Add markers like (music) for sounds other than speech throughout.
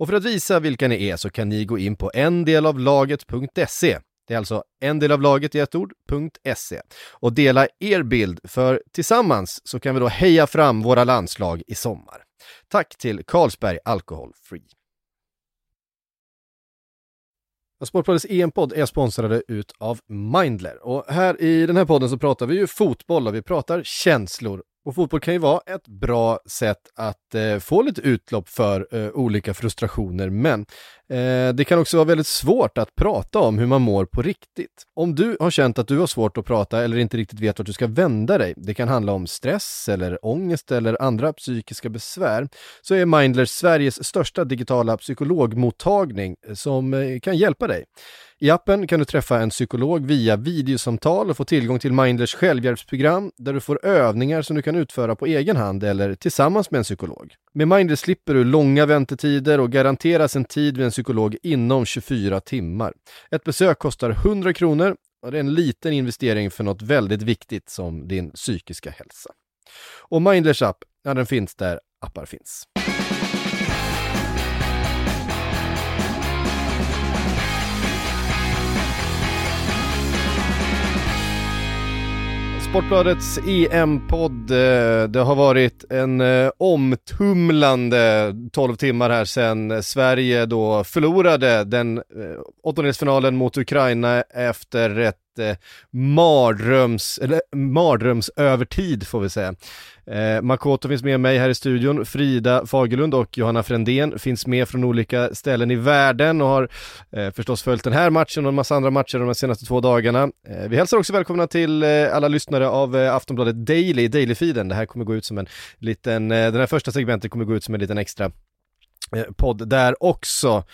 Och för att visa vilka ni är så kan ni gå in på endelavlaget.se. Det är alltså en del av laget i ett ord.se Och dela er bild, för tillsammans så kan vi då heja fram våra landslag i sommar. Tack till Carlsberg Alcohol Free. Sportbladets EM-podd är sponsrade ut av Mindler och här i den här podden så pratar vi ju fotboll och vi pratar känslor och fotboll kan ju vara ett bra sätt att eh, få lite utlopp för eh, olika frustrationer, men eh, det kan också vara väldigt svårt att prata om hur man mår på riktigt. Om du har känt att du har svårt att prata eller inte riktigt vet vart du ska vända dig, det kan handla om stress eller ångest eller andra psykiska besvär, så är Mindler Sveriges största digitala psykologmottagning eh, som eh, kan hjälpa dig. I appen kan du träffa en psykolog via videosamtal och få tillgång till Mindlers självhjälpsprogram där du får övningar som du kan utföra på egen hand eller tillsammans med en psykolog. Med Mindler slipper du långa väntetider och garanteras en tid vid en psykolog inom 24 timmar. Ett besök kostar 100 kronor och det är en liten investering för något väldigt viktigt som din psykiska hälsa. Och Mindlers app, ja den finns där appar finns. Sportbladets EM-podd. Eh, det har varit en eh, omtumlande 12 timmar här sedan Sverige då förlorade den eh, åttondelsfinalen mot Ukraina efter ett Eh, mardröms, eller mardrömsövertid får vi säga. Eh, Makoto finns med mig här i studion, Frida Fagerlund och Johanna Frändén finns med från olika ställen i världen och har eh, förstås följt den här matchen och en massa andra matcher de senaste två dagarna. Eh, vi hälsar också välkomna till eh, alla lyssnare av eh, Aftonbladet Daily, Daily-feeden. Det här kommer gå ut som en liten, eh, den här första segmentet kommer gå ut som en liten extra eh, podd där också.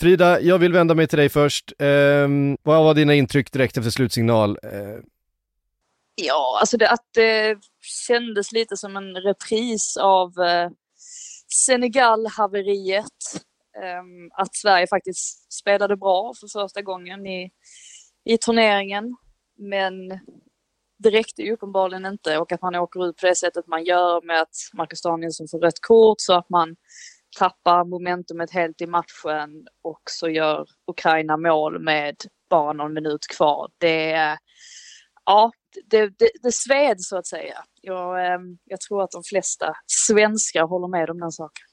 Frida, jag vill vända mig till dig först. Eh, vad var dina intryck direkt efter slutsignal? Eh. Ja, alltså det, att det kändes lite som en repris av eh, Senegal-haveriet. Eh, att Sverige faktiskt spelade bra för första gången i, i turneringen. Men det räckte ju uppenbarligen inte och att man åker ut på det sättet man gör med att Marcus Danielsson får rött kort så att man tappar momentumet helt i matchen och så gör Ukraina mål med bara någon minut kvar. Det, ja, det, det, det sved så att säga. Jag, ehm, jag tror att de flesta svenskar håller med om den saken.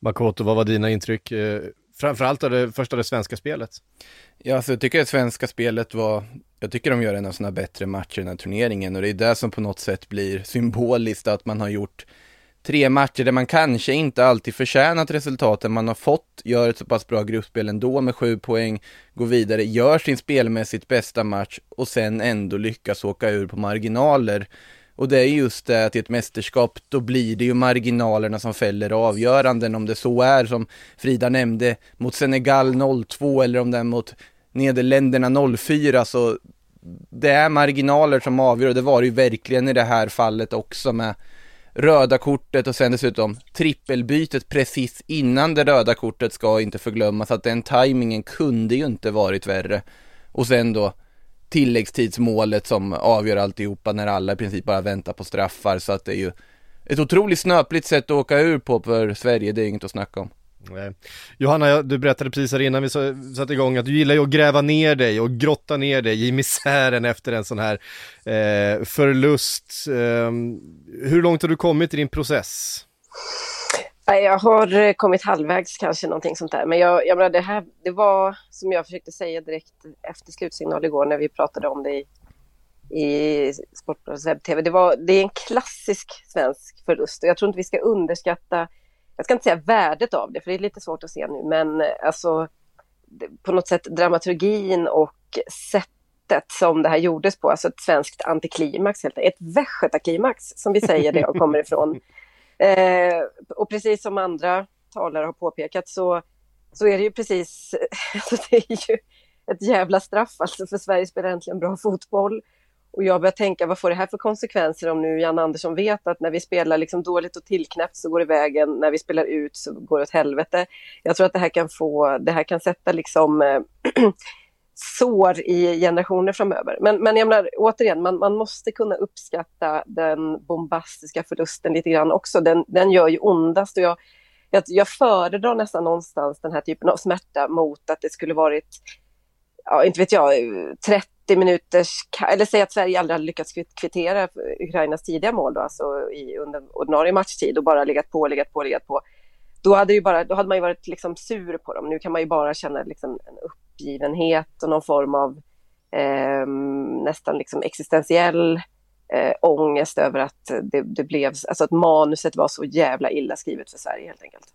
Makoto, vad var dina intryck? Eh, framförallt av det första det svenska spelet. Ja, alltså jag tycker det svenska spelet var, jag tycker de gör en av sina bättre matcher i den här turneringen och det är det som på något sätt blir symboliskt att man har gjort tre matcher där man kanske inte alltid förtjänat resultaten man har fått, gör ett så pass bra gruppspel ändå med sju poäng, går vidare, gör sin spelmässigt bästa match och sen ändå lyckas åka ur på marginaler. Och det är just det att i ett mästerskap, då blir det ju marginalerna som fäller avgöranden, om det så är som Frida nämnde, mot Senegal 0-2 eller om det är mot Nederländerna 0-4, så det är marginaler som avgör och det var det ju verkligen i det här fallet också med röda kortet och sen dessutom trippelbytet precis innan det röda kortet ska inte förglömmas att den tajmingen kunde ju inte varit värre. Och sen då tilläggstidsmålet som avgör alltihopa när alla i princip bara väntar på straffar så att det är ju ett otroligt snöpligt sätt att åka ur på för Sverige, det är inget att snacka om. Nej. Johanna, du berättade precis här innan vi satte igång att du gillar ju att gräva ner dig och grotta ner dig i misären efter en sån här eh, förlust. Eh, hur långt har du kommit i din process? Jag har eh, kommit halvvägs kanske, någonting sånt där. Men jag, jag menar, det här, det var som jag försökte säga direkt efter slutsignal igår när vi pratade om det i, i Sportbladets webb-tv. Det, var, det är en klassisk svensk förlust och jag tror inte vi ska underskatta jag ska inte säga värdet av det, för det är lite svårt att se nu, men eh, alltså på något sätt dramaturgin och sättet som det här gjordes på, alltså ett svenskt antiklimax, helt ett västgötaklimax som vi säger det jag kommer ifrån. (laughs) Eh, och precis som andra talare har påpekat så, så är det ju precis, (laughs) alltså det är ju ett jävla straff alltså för Sverige spelar äntligen bra fotboll. Och jag börjar tänka, vad får det här för konsekvenser om nu Jan Andersson vet att när vi spelar liksom dåligt och tillknäppt så går det vägen, när vi spelar ut så går det åt helvete. Jag tror att det här kan få, det här kan sätta liksom äh, (clears throat) sår i generationer framöver. Men, men jag menar, återigen, man, man måste kunna uppskatta den bombastiska förlusten lite grann också. Den, den gör ju ondast och jag, jag, jag föredrar nästan någonstans den här typen av smärta mot att det skulle varit, ja, inte vet jag, eh, 30 minuters, eller säg att Sverige aldrig hade lyckats kvittera Ukrainas tidiga mål då, alltså i, under ordinarie matchtid och bara legat på, legat på, legat på. Då hade, ju bara, då hade man ju varit liksom sur på dem. Nu kan man ju bara känna liksom en uppgivenhet och någon form av eh, nästan liksom existentiell eh, ångest över att det, det, blev, alltså att manuset var så jävla illa skrivet för Sverige helt enkelt.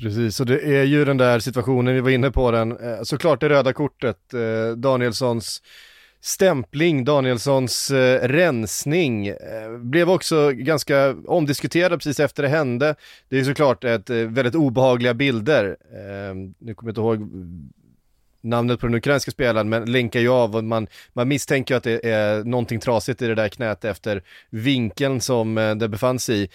Precis, och det är ju den där situationen, vi var inne på den, eh, såklart det röda kortet, eh, Danielssons stämpling, Danielssons eh, rensning, eh, blev också ganska omdiskuterad precis efter det hände. Det är såklart ett väldigt obehagliga bilder. Nu kommer jag inte ihåg namnet på den ukrainska spelaren, men länkar ju av och man, man misstänker att det är någonting trasigt i det där knät efter vinkeln som det befann sig i.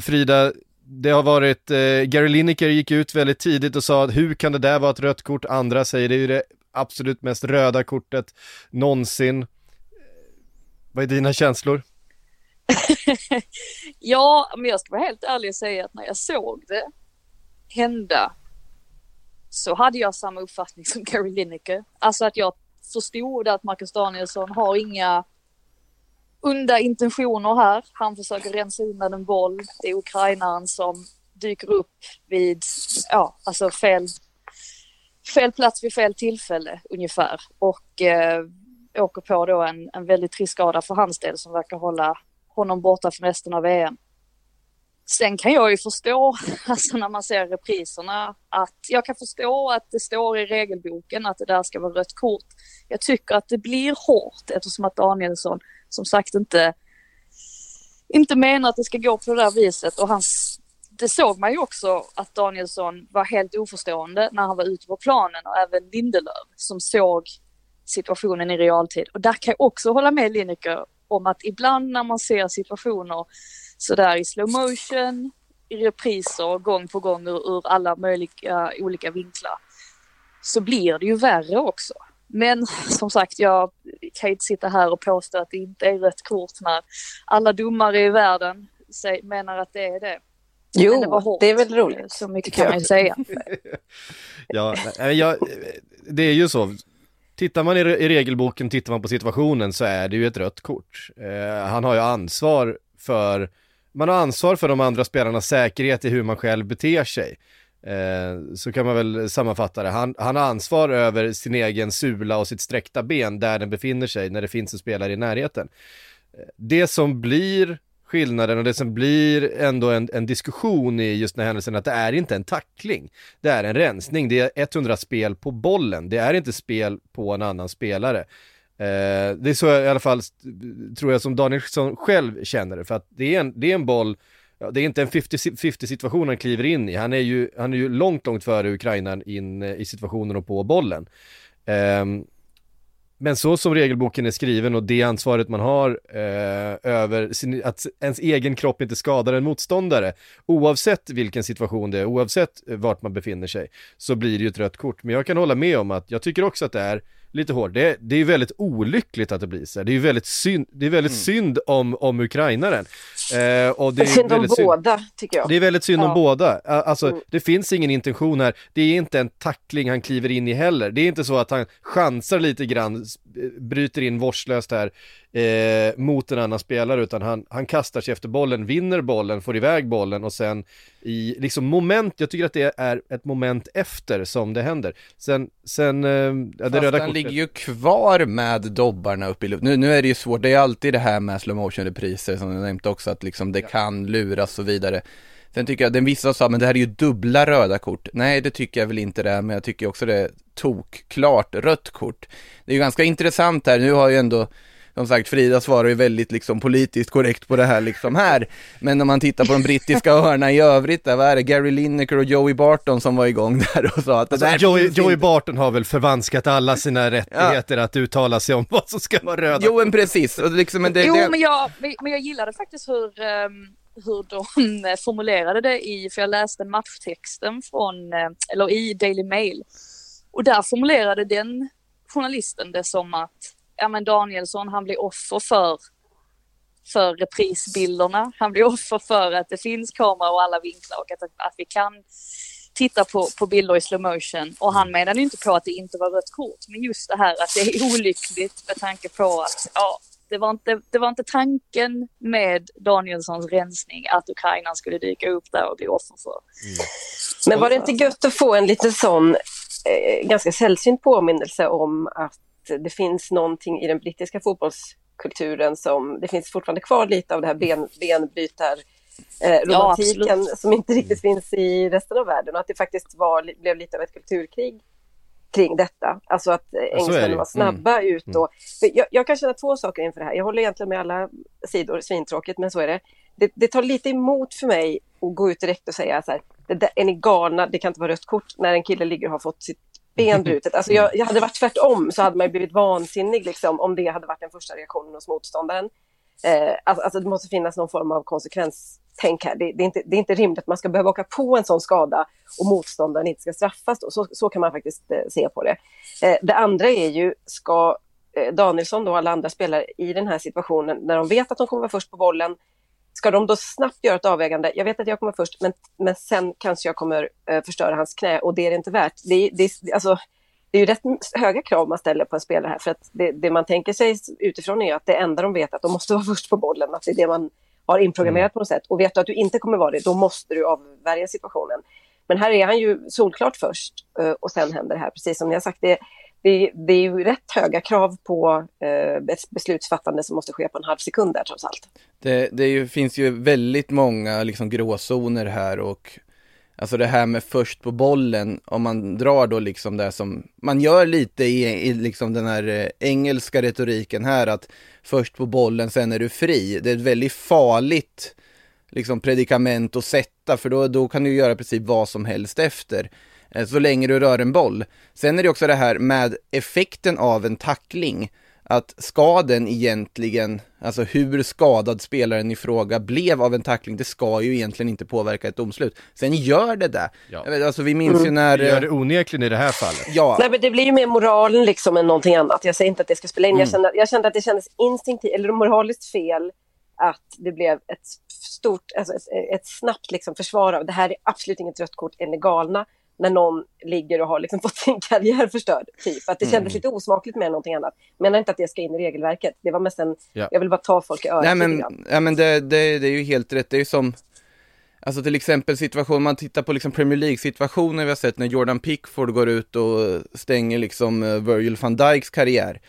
Frida, det har varit, eh, Gary Lineker gick ut väldigt tidigt och sa att hur kan det där vara ett rött kort? Andra säger det är ju det absolut mest röda kortet någonsin. Eh, vad är dina känslor? (laughs) ja, men jag ska vara helt ärlig och säga att när jag såg det hända så hade jag samma uppfattning som Gary Lineker. Alltså att jag förstod att Marcus Danielsson har inga onda intentioner här. Han försöker rensa undan en boll. Det är ukrainaren som dyker upp vid, ja, alltså fel, fel plats vid fel tillfälle ungefär. Och eh, åker på då en, en väldigt trist skada för hans del som verkar hålla honom borta för resten av VM. Sen kan jag ju förstå, (laughs) alltså när man ser repriserna, att jag kan förstå att det står i regelboken att det där ska vara rött kort. Jag tycker att det blir hårt eftersom att Danielsson som sagt inte, inte menar att det ska gå på det där viset och hans, det såg man ju också att Danielsson var helt oförstående när han var ute på planen och även Lindelöf som såg situationen i realtid. Och där kan jag också hålla med Lineker om att ibland när man ser situationer sådär i slow motion, i repriser gång på gång ur, ur alla möjliga olika vinklar så blir det ju värre också. Men (laughs) som sagt, jag kan inte sitta här och påstå att det inte är rött kort när alla domare i världen menar att det är det. Jo, det, det, är väl roligt. Så mycket kan man ju säga. (laughs) ja, jag, det är ju så. Tittar man i, i regelboken, tittar man på situationen så är det ju ett rött kort. Eh, han har ju ansvar för, man har ansvar för de andra spelarnas säkerhet i hur man själv beter sig. Eh, så kan man väl sammanfatta det. Han, han har ansvar över sin egen sula och sitt sträckta ben där den befinner sig när det finns en spelare i närheten. Eh, det som blir skillnaden och det som blir ändå en, en diskussion i just den här händelsen att det är inte en tackling. Det är en rensning, det är 100 spel på bollen, det är inte spel på en annan spelare. Eh, det är så i alla fall, tror jag, som Danielsson själv känner det, för att det är en, det är en boll det är inte en 50-50 situation han kliver in i. Han är ju, han är ju långt, långt före Ukraina in eh, i situationen och på bollen. Eh, men så som regelboken är skriven och det ansvaret man har eh, över sin, att ens egen kropp inte skadar en motståndare, oavsett vilken situation det är, oavsett vart man befinner sig, så blir det ju ett rött kort. Men jag kan hålla med om att jag tycker också att det är lite hårt. Det, det är väldigt olyckligt att det blir så. Det är väldigt synd, det är väldigt mm. synd om, om ukrainaren. Eh, och det är synd om synd. båda, tycker jag. Det är väldigt synd ja. om båda. Alltså, mm. det finns ingen intention här. Det är inte en tackling han kliver in i heller. Det är inte så att han chansar lite grann, bryter in vårdslöst här eh, mot en annan spelare, utan han, han kastar sig efter bollen, vinner bollen, får iväg bollen och sen i liksom moment, jag tycker att det är ett moment efter som det händer. Sen, sen, eh, det röda kortet. Ligger ju kvar med dobbarna uppe i luften. Nu, nu är det ju svårt, det är alltid det här med slow motion repriser som jag nämnt också, att liksom det ja. kan luras och vidare. Sen tycker jag, den vissa sa, men det här är ju dubbla röda kort. Nej, det tycker jag väl inte det är, men jag tycker också det är tok, klart rött kort. Det är ju ganska intressant här, nu har ju ändå som sagt, Frida svarar ju väldigt liksom politiskt korrekt på det här liksom här. Men om man tittar på de brittiska (laughs) hörna i övrigt, där, vad är det, Gary Lineker och Joey Barton som var igång (laughs) där och sa att det Alltså, Joey, Joey. Barton har väl förvanskat alla sina (laughs) rättigheter att uttala sig om vad som ska vara röda. Jo men precis, och liksom, men det, Jo, det, men jag, men jag gillade faktiskt hur, ehm, hur de formulerade det i, för jag läste matchtexten från, eh, eller i Daily Mail. Och där formulerade den journalisten det som att, ja men Danielsson han blir offer för, för reprisbilderna. Han blir offer för att det finns kamera och alla vinklar och att, att vi kan titta på, på bilder i slow motion. Och han menade inte på att det inte var rött kort, men just det här att det är olyckligt med tanke på att, ja, det var, inte, det var inte tanken med Danielssons rensning att Ukraina skulle dyka upp där och bli offer för. Men var det inte gött att få en lite sån eh, ganska sällsynt påminnelse om att det finns någonting i den brittiska fotbollskulturen som, det finns fortfarande kvar lite av det här ben, benbrytar eh, romantiken som inte riktigt finns i resten av världen och att det faktiskt var, blev lite av ett kulturkrig kring detta. Alltså att eh, engelsmännen var snabba ut och... för Jag, jag kan känna två saker inför det här. Jag håller egentligen med alla sidor, svintråkigt, men så är det. Det, det tar lite emot för mig att gå ut direkt och säga så här, det där, är ni galna, det kan inte vara rött kort när en kille ligger och har fått sitt ben brutet. Alltså jag, jag hade varit tvärtom så hade man ju blivit vansinnig liksom, om det hade varit den första reaktionen hos motståndaren. Eh, alltså, alltså det måste finnas någon form av konsekvenstänk här. Det, det, är inte, det är inte rimligt att man ska behöva åka på en sån skada och motståndaren inte ska straffas. Då. Så, så kan man faktiskt eh, se på det. Eh, det andra är ju, ska eh, Danielsson och alla andra spelare i den här situationen, när de vet att de kommer vara först på bollen, ska de då snabbt göra ett avvägande? Jag vet att jag kommer först, men, men sen kanske jag kommer eh, förstöra hans knä och det är det inte värt. Det, det, alltså, det är ju rätt höga krav man ställer på en spelare här för att det, det man tänker sig utifrån är att det enda de vet är att de måste (laughs) vara först på bollen, att det är det man har inprogrammerat på något sätt. Och vet du att du inte kommer vara det, då måste du avvärja situationen. Men här är han ju solklart först eh, och sen händer det här, precis som ni har sagt. Det, det, det är ju rätt höga krav på eh, ett beslutsfattande som måste ske på en halv sekund där trots allt. det, det ju, finns ju väldigt många liksom gråzoner här och Alltså det här med först på bollen, om man drar då liksom det som man gör lite i, i liksom den här eh, engelska retoriken här att först på bollen, sen är du fri. Det är ett väldigt farligt liksom predikament att sätta för då, då kan du göra precis vad som helst efter eh, Så länge du rör en boll. Sen är det också det här med effekten av en tackling. Att ska den egentligen, alltså hur skadad spelaren i fråga blev av en tackling, det ska ju egentligen inte påverka ett domslut. Sen gör det det. Ja. Alltså vi minns ju när... Det gör eh, det onekligen i det här fallet. Ja, Nej, men det blir ju mer moralen liksom än någonting annat. Jag säger inte att det ska spela in. Jag, kände, jag kände att det kändes instinktivt, eller moraliskt fel att det blev ett stort, alltså ett, ett snabbt liksom försvar av det här är absolut inget rött kort, är ni galna? När någon ligger och har liksom (laughs) fått sin karriär förstörd. Typ. Att det kändes lite osmakligt med någonting annat. Menar inte att det ska in i regelverket. Det var mest en, Ja. jag vill bara ta folk i örat Nej men, ja, men det, det, det är ju helt rätt, det är ju som Alltså till exempel situation, man tittar på liksom Premier League-situationer vi har sett när Jordan Pickford går ut och stänger liksom eh, Virgil van Dijks karriär.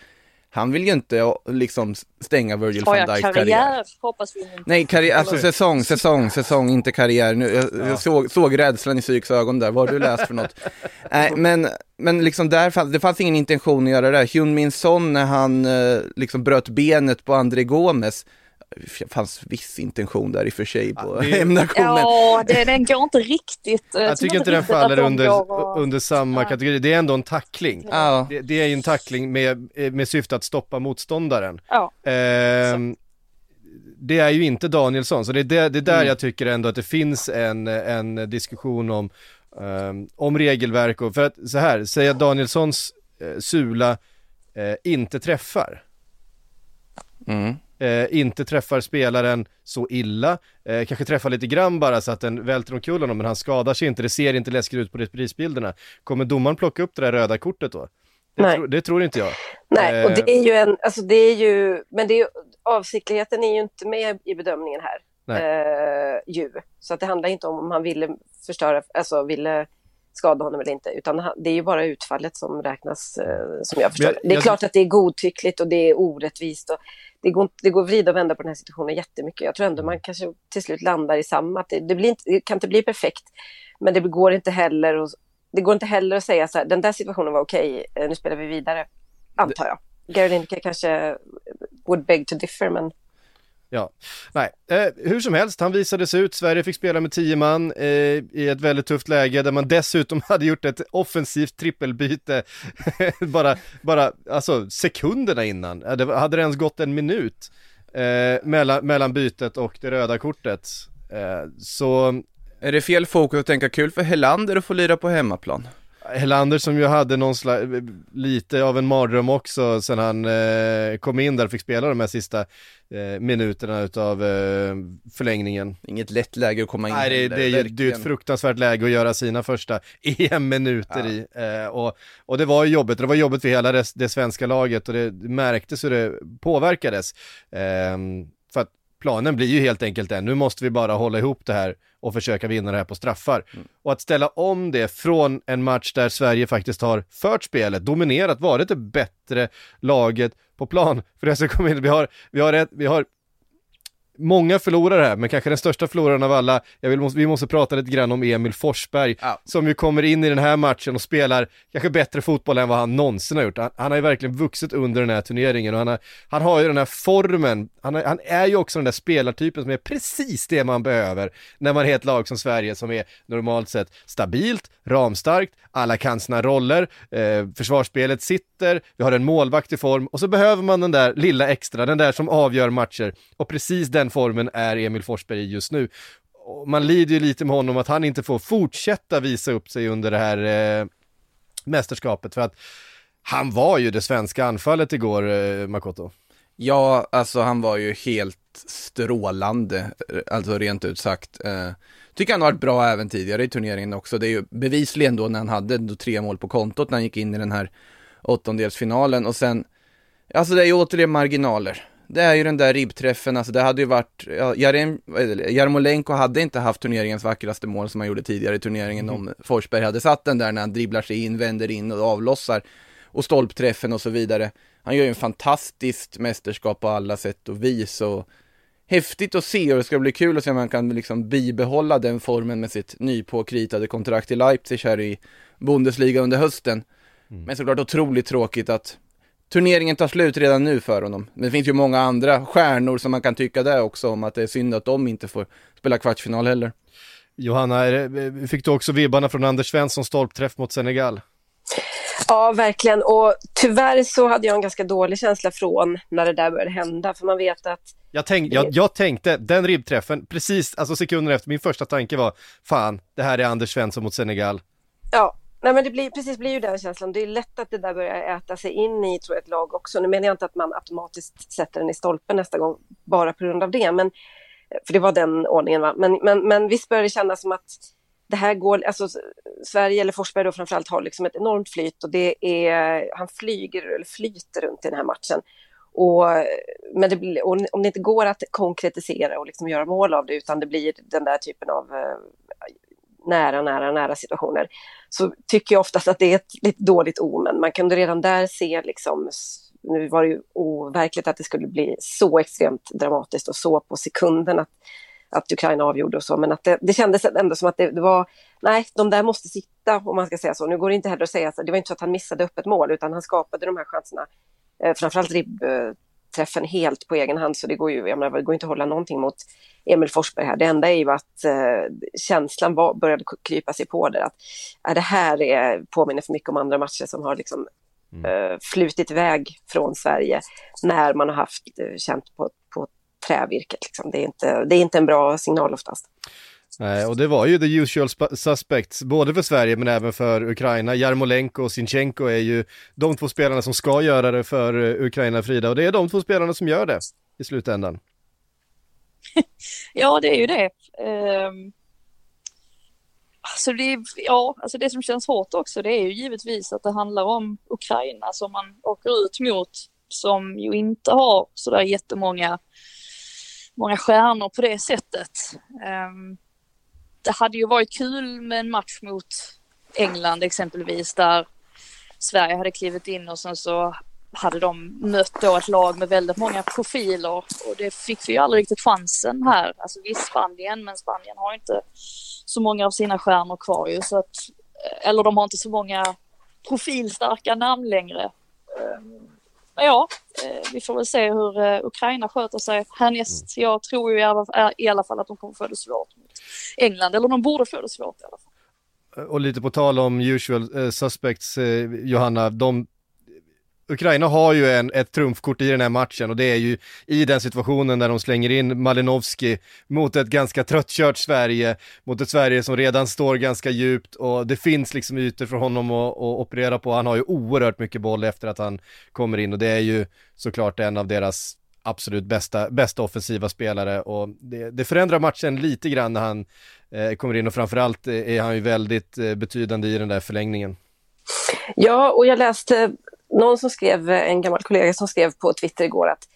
Han vill ju inte ja, liksom stänga Virgil van Dijks karriär, karriär. hoppas vi inte. Nej, karriär, alltså säsong, säsong, säsong, inte karriär. Nu, jag, jag såg, såg rädslan i Psyks ögon där, vad har du läst för något? (laughs) Nej, men, men liksom där fanns, det fanns ingen intention att göra det. Hyun Min Son när han eh, liksom bröt benet på André Gomes, fanns viss intention där i och för sig på Ja, det (laughs) är- hemnationen. Ja, det, den går inte riktigt. eh, Jag tycker inte den faller de under, och- under samma Nej. kategori. Det är ändå en tackling. Ja. Det, det är ju en tackling med, med syfte att stoppa motståndaren. Ja, Ehm, det är ju inte Danielsson, så det är, det, det är där Mm. jag tycker ändå att det finns en, en diskussion om, ehm, om regelverk och för att så här, säga att Danielssons eh, sula eh, inte träffar, Mm. Eh, inte träffar spelaren så illa, eh, kanske träffar lite grann bara så att den välter omkull honom, men han skadar sig inte, det ser inte läskigt ut på reprisbilderna. Kommer domaren plocka upp det där röda kortet då? Det, Nej. tror- det tror inte jag. Nej, och Eh. det är ju en, alltså det är ju, men det är avsiktligheten är ju inte med i bedömningen här. Eh, ju. Så att det handlar inte om om han ville förstöra, alltså ville skada honom eller inte, utan det är ju bara utfallet som räknas, eh, som jag förstår jag- det. Det är jag- klart att det är godtyckligt och det är orättvist och det går, det går att vrida och vända på den här situationen jättemycket. Jag tror ändå man kanske till slut landar i samma, att det, det, blir inte, det kan inte bli perfekt, men det går inte heller att, det går inte heller att säga så här, den där situationen var okej, eh, nu spelar vi vidare, antar jag. Gary Lineker kanske would beg to differ, men Ja, nej, eh, hur som helst, han visade sig ut, Sverige fick spela med tio man eh, i ett väldigt tufft läge där man dessutom (laughs) hade gjort ett offensivt trippelbyte (laughs) bara, bara, alltså sekunderna innan, eh, det hade det ens gått en minut eh, mellan, mellan bytet och det röda kortet. Eh, så... Är det fel fokus att tänka kul för Helander att få lira på hemmaplan? Helander som ju hade någon slags, lite av en mardröm också sen han eh, kom in där och fick spela de här sista eh, minuterna utav eh, förlängningen. Inget lätt läge att komma in Nej, det, det, är ju ett fruktansvärt läge att göra sina första (laughs) EM-minuter ja. i. Eh, och, och det var jobbigt, det var jobbigt för hela det, det svenska laget och det, det märktes hur det påverkades. Ehm, för att planen blir ju helt enkelt den, nu måste vi bara hålla ihop det här och försöka vinna det här på straffar. Mm. Och att ställa om det från en match där Sverige faktiskt har fört spelet, dominerat, varit det bättre laget på plan. För det som kommer in, vi har, vi har, ett, vi har många förlorare här, men kanske den största förloraren av alla, jag vill, vi måste prata lite grann om Emil Forsberg, ja. som ju kommer in i den här matchen och spelar kanske bättre fotboll än vad han någonsin har gjort. Han, han har ju verkligen vuxit under den här turneringen och han har, han har ju den här formen, han, har, han är ju också den där spelartypen som är precis det man behöver när man är ett lag som Sverige som är normalt sett stabilt, ramstarkt, alla kan sina roller, eh, försvarsspelet sitter, vi har en målvakt i form och så behöver man den där lilla extra, den där som avgör matcher och precis den den formen är Emil Forsberg just nu. Man lider ju lite med honom att han inte får fortsätta visa upp sig under det här eh, mästerskapet för att han var ju det svenska anfallet igår, eh, Makoto. Ja, alltså han var ju helt strålande, eh, alltså rent ut sagt. Eh, tycker han har varit bra även tidigare i turneringen också. Det är ju bevisligen då när han hade då tre mål på kontot när han gick in i den här åttondelsfinalen och sen, alltså det är ju återigen marginaler. Det är ju den där ribbträffen, alltså det hade ju varit, ja, Jarem, Jarmolenko hade inte haft turneringens vackraste mål som han gjorde tidigare i turneringen mm. om Forsberg hade satt den där när han dribblar sig in, vänder in och avlossar och stolpträffen och så vidare. Han gör ju en fantastiskt mästerskap på alla sätt och vis och häftigt att se och det ska bli kul att se om han kan liksom bibehålla den formen med sitt nypåkritade kontrakt i Leipzig här i Bundesliga under hösten. Mm. Men såklart otroligt tråkigt att turneringen tar slut redan nu för honom. Men det finns ju många andra stjärnor som man kan tycka det också om att det är synd att de inte får spela kvartsfinal heller. Johanna, fick du också vibbarna från Anders Svenssons stolpträff mot Senegal? Ja, verkligen. Och tyvärr så hade jag en ganska dålig känsla från när det där började hända, för man vet att... Jag, tänk, jag, jag tänkte, den ribbträffen, precis, alltså sekunder efter, min första tanke var, fan, det här är Anders Svensson mot Senegal. Ja, Nej men det blir, precis blir ju den känslan. Det är lätt att det där börjar äta sig in i tror jag, ett lag också. Nu menar jag inte att man automatiskt sätter den i stolpen nästa gång bara på grund av det. Men, för det var den ordningen. Va? Men, men, men visst börjar det kännas som att det här går, alltså Sverige eller Forsberg då framförallt har liksom ett enormt flyt och det är, han flyger eller flyter runt i den här matchen. Och, men det, och om det inte går att konkretisera och liksom göra mål av det utan det blir den där typen av eh, nära, nära, nära situationer så tycker jag oftast att det är ett lite dåligt omen. Man kunde redan där se liksom nu var det ju overkligt att det skulle bli så extremt dramatiskt och så på sekunden att, att Ukraina avgjorde och så, men att det, det kändes ändå som att det, det, var, nej, de där måste sitta om man ska säga så. Nu går det inte heller att säga, så det var inte så att han missade öppet mål, utan han skapade de här chanserna, eh, framförallt ribb, eh, träffen helt på egen hand så det går ju, jag menar, det går inte att hålla någonting mot Emil Forsberg här. Det enda är ju att eh, känslan var, började krypa sig på det att äh, det här är, påminner för mycket om andra matcher som har liksom mm. eh, flutit iväg från Sverige när man har haft eh, känt på, på trävirket. Liksom. Det, är inte, det är inte en bra signal oftast. Nej, och det var ju the usual suspects, både för Sverige men även för Ukraina. Jarmolenko och Sinchenko är ju de två spelarna som ska göra det för eh, Ukraina, Frida, och det är de två spelarna som gör det i slutändan. (laughs) ja, det är ju det. Um... Alltså det, ja, alltså det som känns hårt också det är ju givetvis att det handlar om Ukraina som man åker ut mot som ju inte har sådär jättemånga många stjärnor på det sättet. Um, det hade ju varit kul med en match mot England exempelvis där Sverige hade klivit in och sen så hade de mött då ett lag med väldigt många profiler och det fick vi ju aldrig riktigt chansen här. Alltså visst Spanien, men Spanien har inte så många av sina stjärnor kvar ju så att, eh, eller de har inte så många profilstarka namn längre. Ehm, Ja, eh, vi får väl se hur uh, Ukraina sköter sig härnäst. Mm. Jag tror ju i alla, i alla fall att de kommer få det svårt mot England, eller de borde få det svårt i alla fall. Och lite på tal om usual suspects, Johanna, de Ukraina har ju en, ett trumfkort i den här matchen och det är ju i den situationen när de slänger in Malinowski mot ett ganska tröttkört Sverige, mot ett Sverige som redan står ganska djupt och det finns liksom ytor för honom att, att operera på. Han har ju oerhört mycket boll efter att han kommer in och det är ju såklart en av deras absolut bästa, bästa offensiva spelare och det, det förändrar matchen lite grann när han eh, kommer in och framförallt eh, är han ju väldigt eh, betydande i den där förlängningen. Ja, och jag läste någon som skrev, en gammal kollega som skrev på Twitter igår att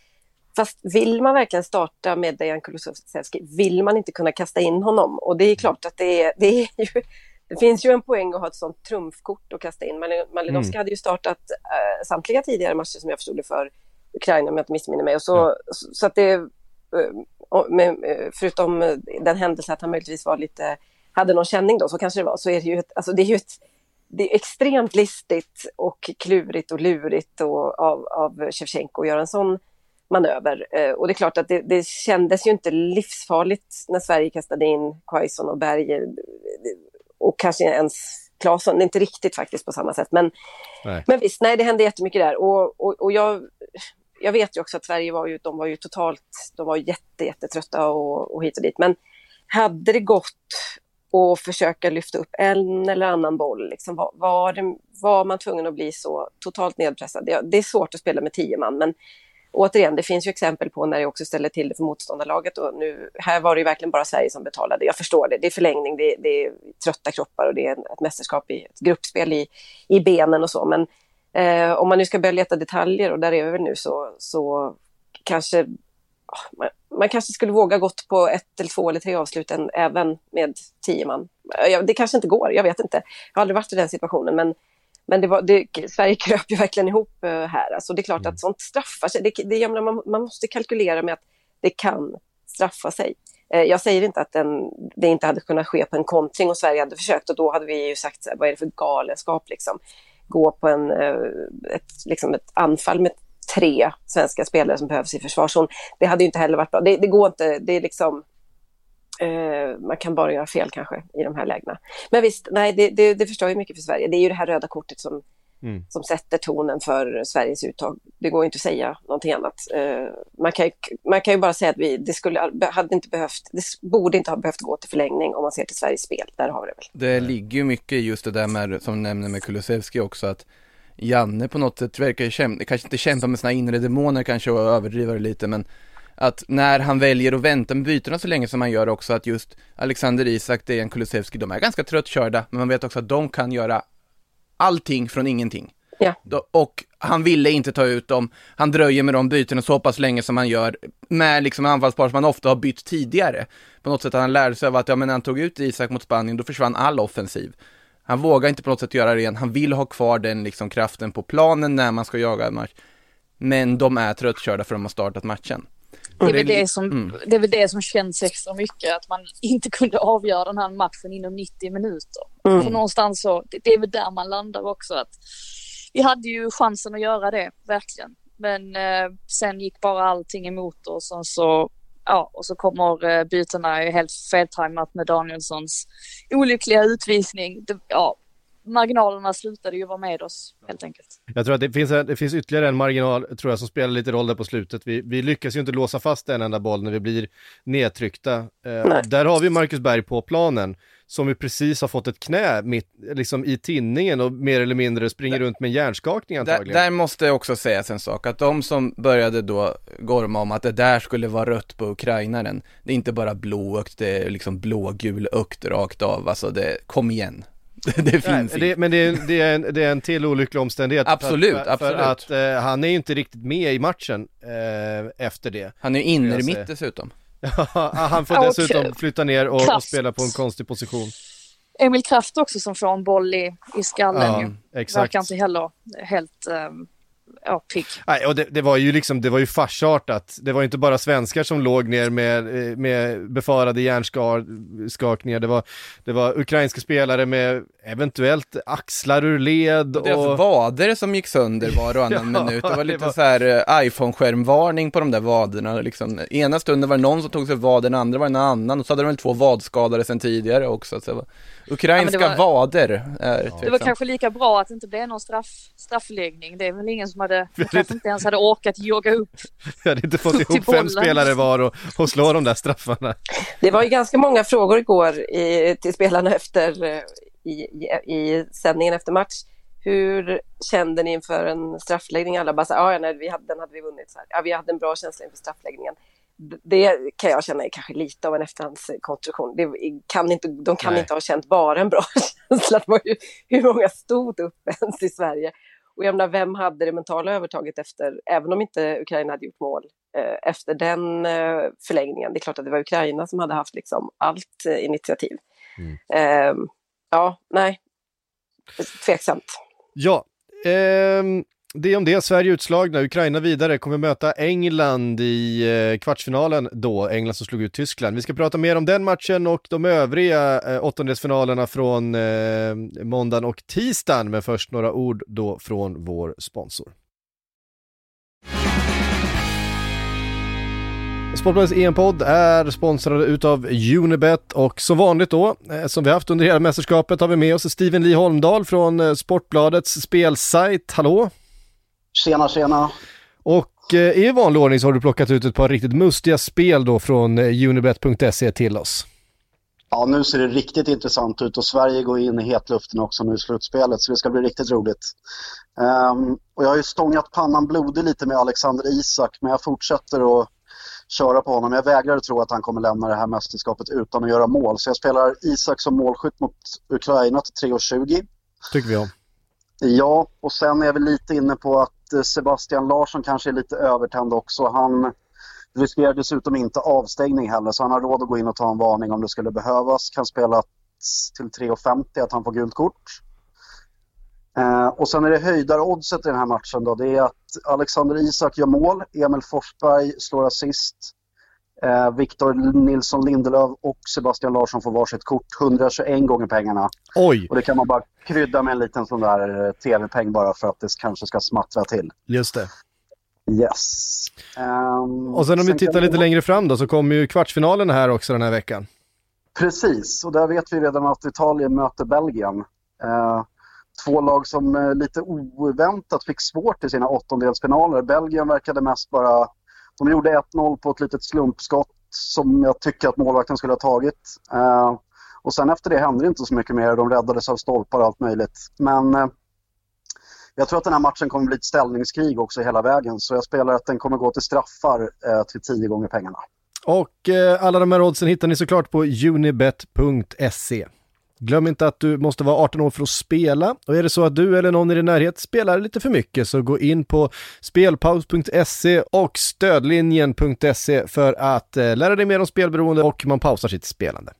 fast vill man verkligen starta med Dejan Kulusevski, vill man inte kunna kasta in honom? Och det är klart att det är, det är ju, det finns ju en poäng att ha ett sånt trumfkort att kasta in. Malinovskij mm. hade ju startat äh, samtliga tidigare matcher som jag förstod det för Ukraina om jag inte missminner mig. Och så, mm. så, så, att det, äh, med, förutom den händelsen att han möjligtvis var lite, hade någon känning då, så kanske det var, så är det ju ett, alltså det är ju ett det är extremt listigt och klurigt och lurigt och, av, av Shevchenko att göra en sån manöver. Eh, och det är klart att det, det kändes ju inte livsfarligt när Sverige kastade in Quaison och Berger och kanske ens Claesson, inte riktigt faktiskt på samma sätt. Men, men visst, nej det hände jättemycket där och, och, och jag, jag vet ju också att Sverige var ju, de var ju totalt, de var jätte, jättetrötta och, och hit och dit. Men hade det gått och försöka lyfta upp en eller annan boll. Liksom var, var, det, var man tvungen att bli så totalt nedpressad? Det, det, är svårt att spela med tio man, men återigen, det finns ju exempel på när det också ställer till det för motståndarlaget och nu, här var det ju verkligen bara Sverige som betalade. Jag förstår det, det är förlängning, det, det är trötta kroppar och det är ett mästerskap i ett gruppspel i, i benen och så, men eh, om man nu ska börja leta detaljer och där är vi väl nu så, så kanske man, man, kanske skulle våga gått på ett eller två eller tre avslut även med tio man. Det kanske inte går, jag vet inte. Jag har aldrig varit i den situationen, men, men det var, det, Sverige kröp ju verkligen ihop uh, här. Alltså, det är klart mm. att sånt straffar sig. Det, det, man, man måste kalkylera med att det kan straffa sig. Uh, jag säger inte att den, det inte hade kunnat ske på en kontring och Sverige hade försökt och då hade vi ju sagt vad är det för galenskap liksom. Gå på en, uh, ett, liksom ett anfall med tre svenska spelare som behövs i försvarszon. Det hade inte heller varit bra. Det, det går inte, det är liksom eh, man kan bara göra fel kanske i de här lägena. Men visst, nej, det, det, det förstör ju mycket för Sverige. Det är ju det här röda kortet som, mm. som sätter tonen för Sveriges uttag. Det går inte att säga någonting annat. Eh, man, kan ju, man kan ju bara säga att vi, det, skulle, hade inte behövt, det borde inte ha behövt gå till förlängning om man ser till Sveriges spel. Där har vi det väl. Det ligger ju mycket i just det där med, som nämner med Kulusevski också, att Janne på något sätt verkar ju kämpa, kanske inte kämpa med sina inre demoner kanske och överdriva det lite men att när han väljer att vänta med bytena så länge som han gör också att just Alexander Isak, Dejan Kulusevski, de är ganska tröttkörda men man vet också att de kan göra allting från ingenting. Ja. Och han ville inte ta ut dem, han dröjer med de bytena så pass länge som han gör med liksom anfallspar som han ofta har bytt tidigare. På något sätt han lärde sig av att, ja men när han tog ut Isak mot Spanien, då försvann all offensiv. Han vågar inte på något sätt göra det igen, han vill ha kvar den liksom kraften på planen när man ska jaga en match. Men de är tröttkörda för att de har startat matchen. Det är, väl det, som, mm. det är väl det som känns extra mycket, att man inte kunde avgöra den här matchen inom 90 minuter. Mm. För någonstans så, det, det är väl där man landar också. att Vi hade ju chansen att göra det, verkligen. Men eh, sen gick bara allting emot oss och så ja, och så kommer eh, bytena helt feltajmat med Danielssons olyckliga utvisning. Det, ja, marginalerna slutade ju vara med oss helt enkelt. Jag tror att det finns, det finns ytterligare en marginal, tror jag, som spelar lite roll där på slutet. Vi, vi lyckas ju inte låsa fast en enda boll när vi blir nedtryckta. Eh, där har vi Marcus Berg på planen som ju precis har fått ett knä mitt, liksom i tinningen och mer eller mindre springer runt med en hjärnskakning antagligen. Där, där måste också sägas en sak, att de som började då gorma om att det där skulle vara rött på ukrainaren, det är inte bara blåögt, det är liksom blågulögt rakt av, alltså det, kom igen. (laughs) det finns Nej. Det, men det är, det, är en, det är en till olycklig omständighet. Absolut, för, för, absolut. För att eh, han är ju inte riktigt med i matchen eh, efter det. Han är ju inner mitt dessutom. (laughs) Ja, han får dessutom flytta ner och, och, spela på en konstig position. Emil Kraft också som får en boll i, i skallen ja, ju. Exakt. Verkar inte heller helt, um, ja, pigg. Nej, och det, det, var ju liksom, det var ju farsartat. Det var inte bara svenskar som låg ner med, eh, med befarade hjärnskakningar. Det var, det var ukrainska spelare med eventuellt axlar ur led. Och deras vader som gick sönder var och annan (laughs) ja, minut. Det var lite det var... så här uh, iPhone-skärmvarning på de där vaderna. Liksom. Ena stunden var det någon som tog sig vaden, andra var någon annan. Och så hade de väl två vadskadade sedan tidigare också. Så var... Ukrainska ja, var... vader är ja. Det var kanske lika bra att det inte blev någon straff, straffläggning. Det är väl ingen som hade, kanske inte ens hade orkat jogga upp. (laughs) Jag hade inte fått (laughs) ihop fem spelare var och, och slå de där straffarna. Det var ju ganska många frågor igår i, till spelarna efter eh, i, i, i sändningen efter match. Hur kände ni inför en straffläggning? Alla bara så ja, nej, vi hade, den hade vi vunnit. Så här. Ja, vi hade en bra känsla inför straffläggningen. Det kan jag känna är kanske lite av en efterhandskonstruktion. Det kan inte, de kan nej. inte ha känt bara en bra (laughs) känsla. Det var ju, hur många stod upp ens i Sverige? Och jag menar, vem hade det mentala övertaget efter, även om inte Ukraina hade gjort mål, eh, efter den eh, förlängningen? Det är klart att det var Ukraina som hade haft liksom allt eh, initiativ. Mm. Ehm, ja, nej, tveksamt. Ja, ehm, det om det. Sverige utslagna, Ukraina vidare, kommer möta England i eh, kvartsfinalen då, England som slog ut Tyskland. Vi ska prata mer om den matchen och de övriga eh, åttondelsfinalerna från eh, måndagen och tisdagen, men först några ord då från vår sponsor. Sportbladets EM-podd är sponsrade utav Unibet och som vanligt då, eh, som vi haft under hela mästerskapet, har vi med oss Steven Lee Holmdahl från eh, Sportbladets spelsajt. Hallå! Tjena, tjena! Och eh, i vanlig ordning så har du plockat ut ett par riktigt mustiga spel då från unibet.se till oss. Ja, nu ser det riktigt intressant ut och Sverige går in i hetluften också nu i slutspelet så det ska bli riktigt roligt. Um, och jag har ju stångat pannan blodig lite med Alexander Isak men jag fortsätter att köra på honom. Jag vägrar att tro att han kommer lämna det här mästerskapet utan att göra mål. Så jag spelar Isak som målskytt mot Ukraina till 3,20. tycker vi om. Ja, och sen är vi lite inne på att Eh, Sebastian Larsson kanske är lite övertänd också. Han riskerar dessutom inte avstängning heller så han har råd att gå in och ta en varning om det skulle behövas. Kan spela till 3,50 att han får gult kort. Eh, och sen är det höjdaroddset i den här matchen då. Det är att Alexander Isak gör mål, Emil Forsberg slår assist, eh, Victor Nilsson Lindelöf och Sebastian Larsson får varsitt kort. 121 gånger pengarna. Oj! Och det kan man bara krydda med en liten sån där eh, tv-peng bara för att det kanske ska smattra till. Just det. Yes. Um, och sen om vi tittar lite längre fram då så kommer ju kvartsfinalen här också den här veckan. Precis, och där vet vi redan att Italien möter Belgien. Uh, två lag som uh, lite oväntat fick svårt i sina åttondelsfinaler. Belgien verkade mest bara... De gjorde 1-0 på ett litet slumpskott som jag tycker att målvakten skulle ha tagit. Eh, och sen efter det hände det inte så mycket mer. De räddades av stolpar och allt möjligt. Men eh, jag tror att den här matchen kommer bli ett ställningskrig också hela vägen. Så jag spelar att den kommer gå till straffar eh, till tio gånger pengarna. Och eh, alla de här oddsen hittar ni såklart på unibet.se. Glöm inte att du måste vara 18 år för att spela och är det så att du eller någon i din närhet spelar lite för mycket så gå in på spelpaus.se och stödlinjen.se för att eh, lära dig mer om spelberoende och man pausar sitt spelande.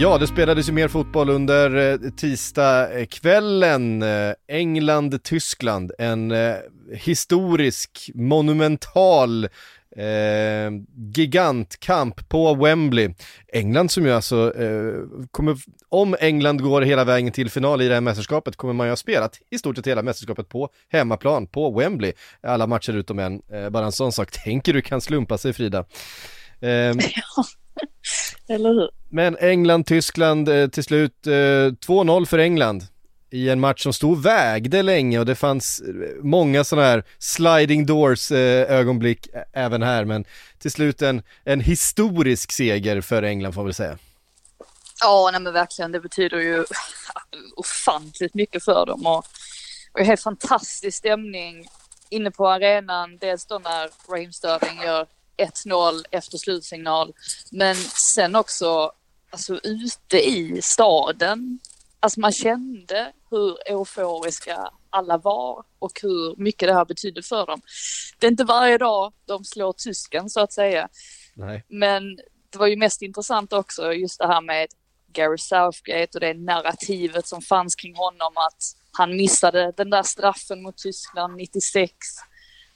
Ja, det spelades ju mer fotboll under eh, tisdagskvällen. Eh, England-Tyskland, en eh, historisk, monumental eh, gigantkamp på Wembley. England som ju alltså eh, kommer, om England går hela vägen till final i det här mästerskapet kommer man ju ha spelat i stort sett hela mästerskapet på hemmaplan, på Wembley. Alla matcher utom en, eh, bara en sån sak. (laughs) Tänker du kan slumpa sig Frida. (laughs) Eh, Eller hur? Men England-Tyskland eh, till slut, eh, 2-0 för England i en match som stod vägde länge och det fanns eh, många sådana här sliding doors eh, ögonblick även här men till slut en, en historisk seger för England får vi säga. Ja, nej men verkligen, det betyder ju (laughs) ofantligt mycket för dem och, och helt fantastisk stämning inne på arenan, dels då när Raheem Sterling gör 1-0 efter slutsignal. Men sen också alltså, ute i staden. Alltså man kände hur euforiska alla var och hur mycket det här betydde för dem. Det är inte varje dag de slår tysken så att säga. Nej. Men det var ju mest intressant också just det här med Gary Southgate och det narrativet som fanns kring honom att Han missade den där straffen mot Tyskland 96.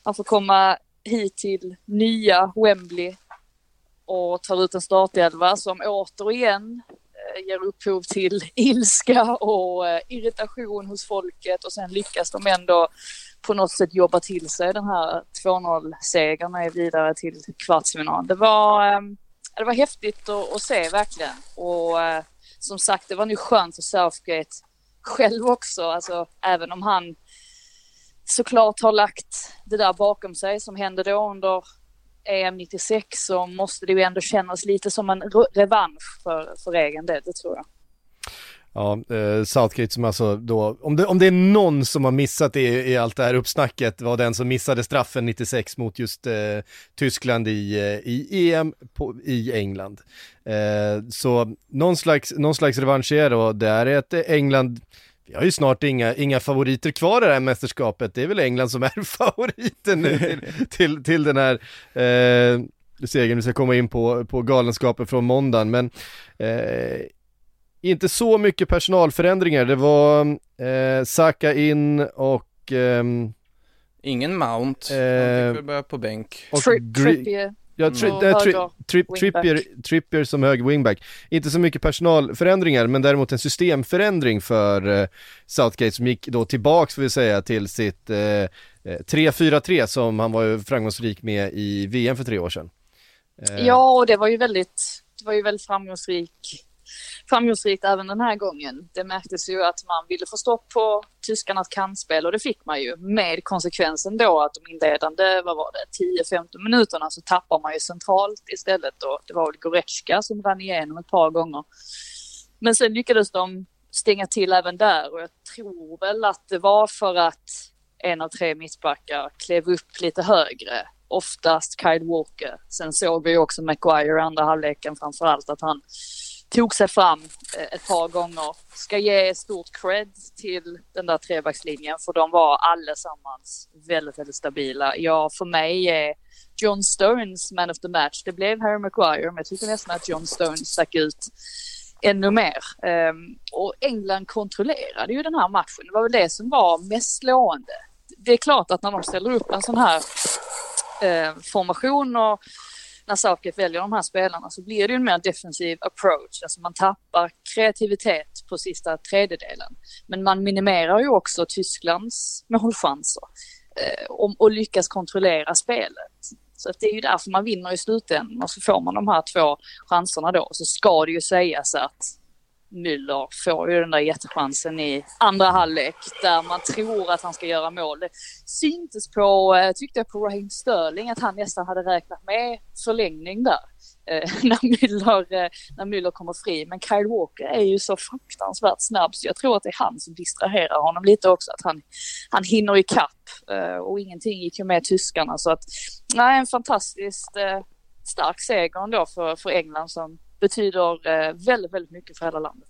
Han får komma hit till nya Wembley och tar ut en startelva som återigen ger upphov till ilska och eh, irritation hos folket och sen lyckas de ändå på något sätt jobba till sig. Den här 2-0-segern och är vidare till kvartsfinal. Det var, eh, det var häftigt att, att se verkligen. Och eh, som sagt det var nu skönt för Southgate själv också, alltså även om han såklart har lagt det där bakom sig som hände då under EM 96 så måste det ju ändå kännas lite som en revansch för, för egen del, det tror jag. Ja, eh, Southgate som alltså då, om det, om det är någon som har missat i, i allt det här uppsnacket var den som missade straffen 96 mot just eh, Tyskland i, eh, i EM på, i England. Eh, så någon slags, någon slags revansch är då, det är ett England vi har ju snart inga, inga favoriter kvar i det här mästerskapet. Det är väl England som är (laughs) favoriten nu till, till, till den här eh, segern. Vi ska komma in på, på galenskapen från måndagen, men eh, inte så mycket personalförändringar. Det var eh, Saka in och eh, Ingen Mount, eh, han fick väl börja på bänk. Och Trippier. Ja, tri mm. tri tri trippier, trippier som hög wingback. Inte så mycket personalförändringar, men däremot en systemförändring för uh, Southgate som gick då tillbaks, får vi säga, till sitt uh, eh, 3-4-3 eh, som han var ju framgångsrik med i VM för tre år sedan. Uh, ja, och det var ju väldigt, det var ju väldigt framgångsrik framgångsrikt även den här gången. Det märktes ju att man ville få stopp på tyskarnas kantspel och det fick man ju med konsekvensen då att de inledande, vad var det, 10-15 minuterna så tappar man ju centralt istället och det var väl Goretzka som rann igenom ett par gånger. Men sen lyckades de stänga till även där och jag tror väl att det var för att en av tre mittbackar klev upp lite högre oftast Kyle Walker. Sen såg vi också Maguire i andra halvleken framförallt att han tog sig fram eh, ett par gånger. Ska ge stort cred till den där trebackslinjen för de var allesammans väldigt, väldigt stabila. Ja, för mig är John Stones man of the match. Det blev Harry Maguire, men jag tycker nästan att John Stones stack ut ännu mer. Um, och England kontrollerade ju den här matchen. Det var väl det som var mest slående. Det är klart att när de ställer upp en sån här uh, formation och när Southgate väljer de här spelarna så blir det ju en mer defensiv approach. Alltså man tappar kreativitet på sista tredjedelen. Men man minimerar ju också Tysklands målchanser eh, och, och lyckas kontrollera spelet. Så att det är ju därför man vinner i slutändan och så får man de här två chanserna då. Så ska det ju sägas att Müller får ju den där jättechansen i andra halvlek där man tror att han ska göra mål. Det syntes på, eh, tyckte jag på Raheem Sterling att han nästan hade räknat med förlängning där. (laughs) Eh, när, Müller, eh, när Müller kommer fri. Men Kyle Walker är ju så fruktansvärt snabb så jag tror att det är han som distraherar honom lite också. Att han, han hinner ikapp eh, och ingenting gick ju med tyskarna. Så att, nej, en fantastiskt eh, stark seger ändå för, för England som betyder eh, väldigt, väldigt mycket för hela landet.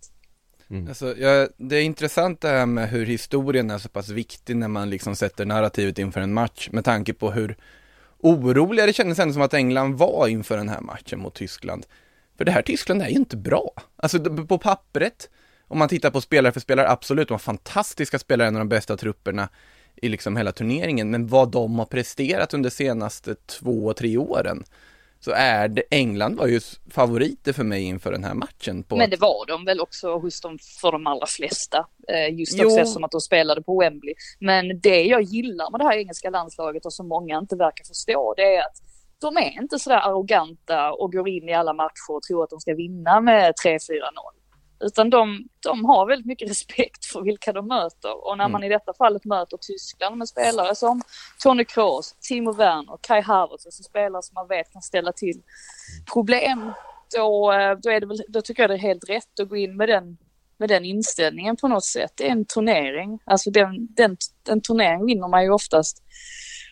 Mm. Alltså, ja, det är intressant det här med hur historien är så pass viktig när man liksom sätter narrativet inför en match med tanke på hur oroliga det kändes ändå som att England var inför den här matchen mot Tyskland. För det här Tyskland är ju inte bra. Alltså på pappret, om man tittar på spelare för spelare, absolut, de har fantastiska spelare, en av de bästa trupperna i liksom hela turneringen, men vad de har presterat under senaste två, tre åren så är det, England var ju favoriter för mig inför den här matchen. På Men det var de väl också hos de, för de allra flesta. Eh, just också eftersom att de spelade på Wembley. Men det jag gillar med det här engelska landslaget och som många inte verkar förstå det är att de är inte sådär arroganta och går in i alla matcher och tror att de ska vinna med 3-4-0. Utan de, de har väldigt mycket respekt för vilka de möter. Och när man mm. i detta fallet möter Tyskland med spelare som Tony Kroos, Timo Werner, och Kai Havertz, alltså spelare som man vet kan ställa till problem. Då, eh, då, är det väl, då tycker jag det är helt rätt att gå in med den, med den inställningen på något sätt. Det är en turnering. Alltså den, den, den turnering vinner man ju oftast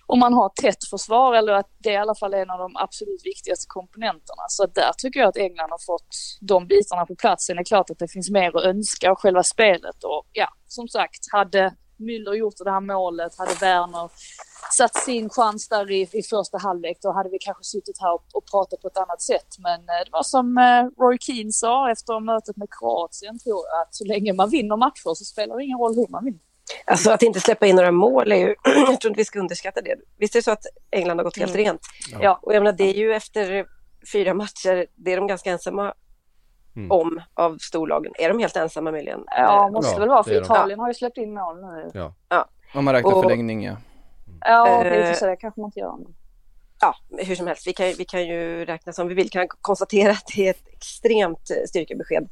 om man har tätt försvar eller att det i alla fall är en av de absolut viktigaste komponenterna. Så där tycker jag att England har fått de bitarna på plats. Sen är det klart att det finns mer att önska av själva spelet och ja, som sagt, hade Müller gjort det här målet, hade Werner satt sin chans där i, i första halvlek, då hade vi kanske suttit här och, och pratat på ett annat sätt. Men eh, det var som eh, Roy Keane sa efter mötet med Kroatien, tror jag, att så länge man vinner matcher så spelar det ingen roll hur man vinner. Alltså att inte släppa in några mål är ju, (clears throat) jag tror inte vi ska underskatta det. Visst är det så att England har gått helt Mm. rent? Ja. Och jag menar, det är ju efter fyra matcher, det är de ganska ensamma Mm. om av storlagen. Är de helt ensamma möjligen? Ja, måste Ja, väl vara, för de. Italien har ju släppt in mål nu. Om man räknar Och- förlängning ja. Ja, det är i och Eh, det kanske man inte gör. men- ja, hur som helst, vi kan, vi kan ju räkna som vi vill. Kan konstatera att det är ett extremt eh, styrkebesked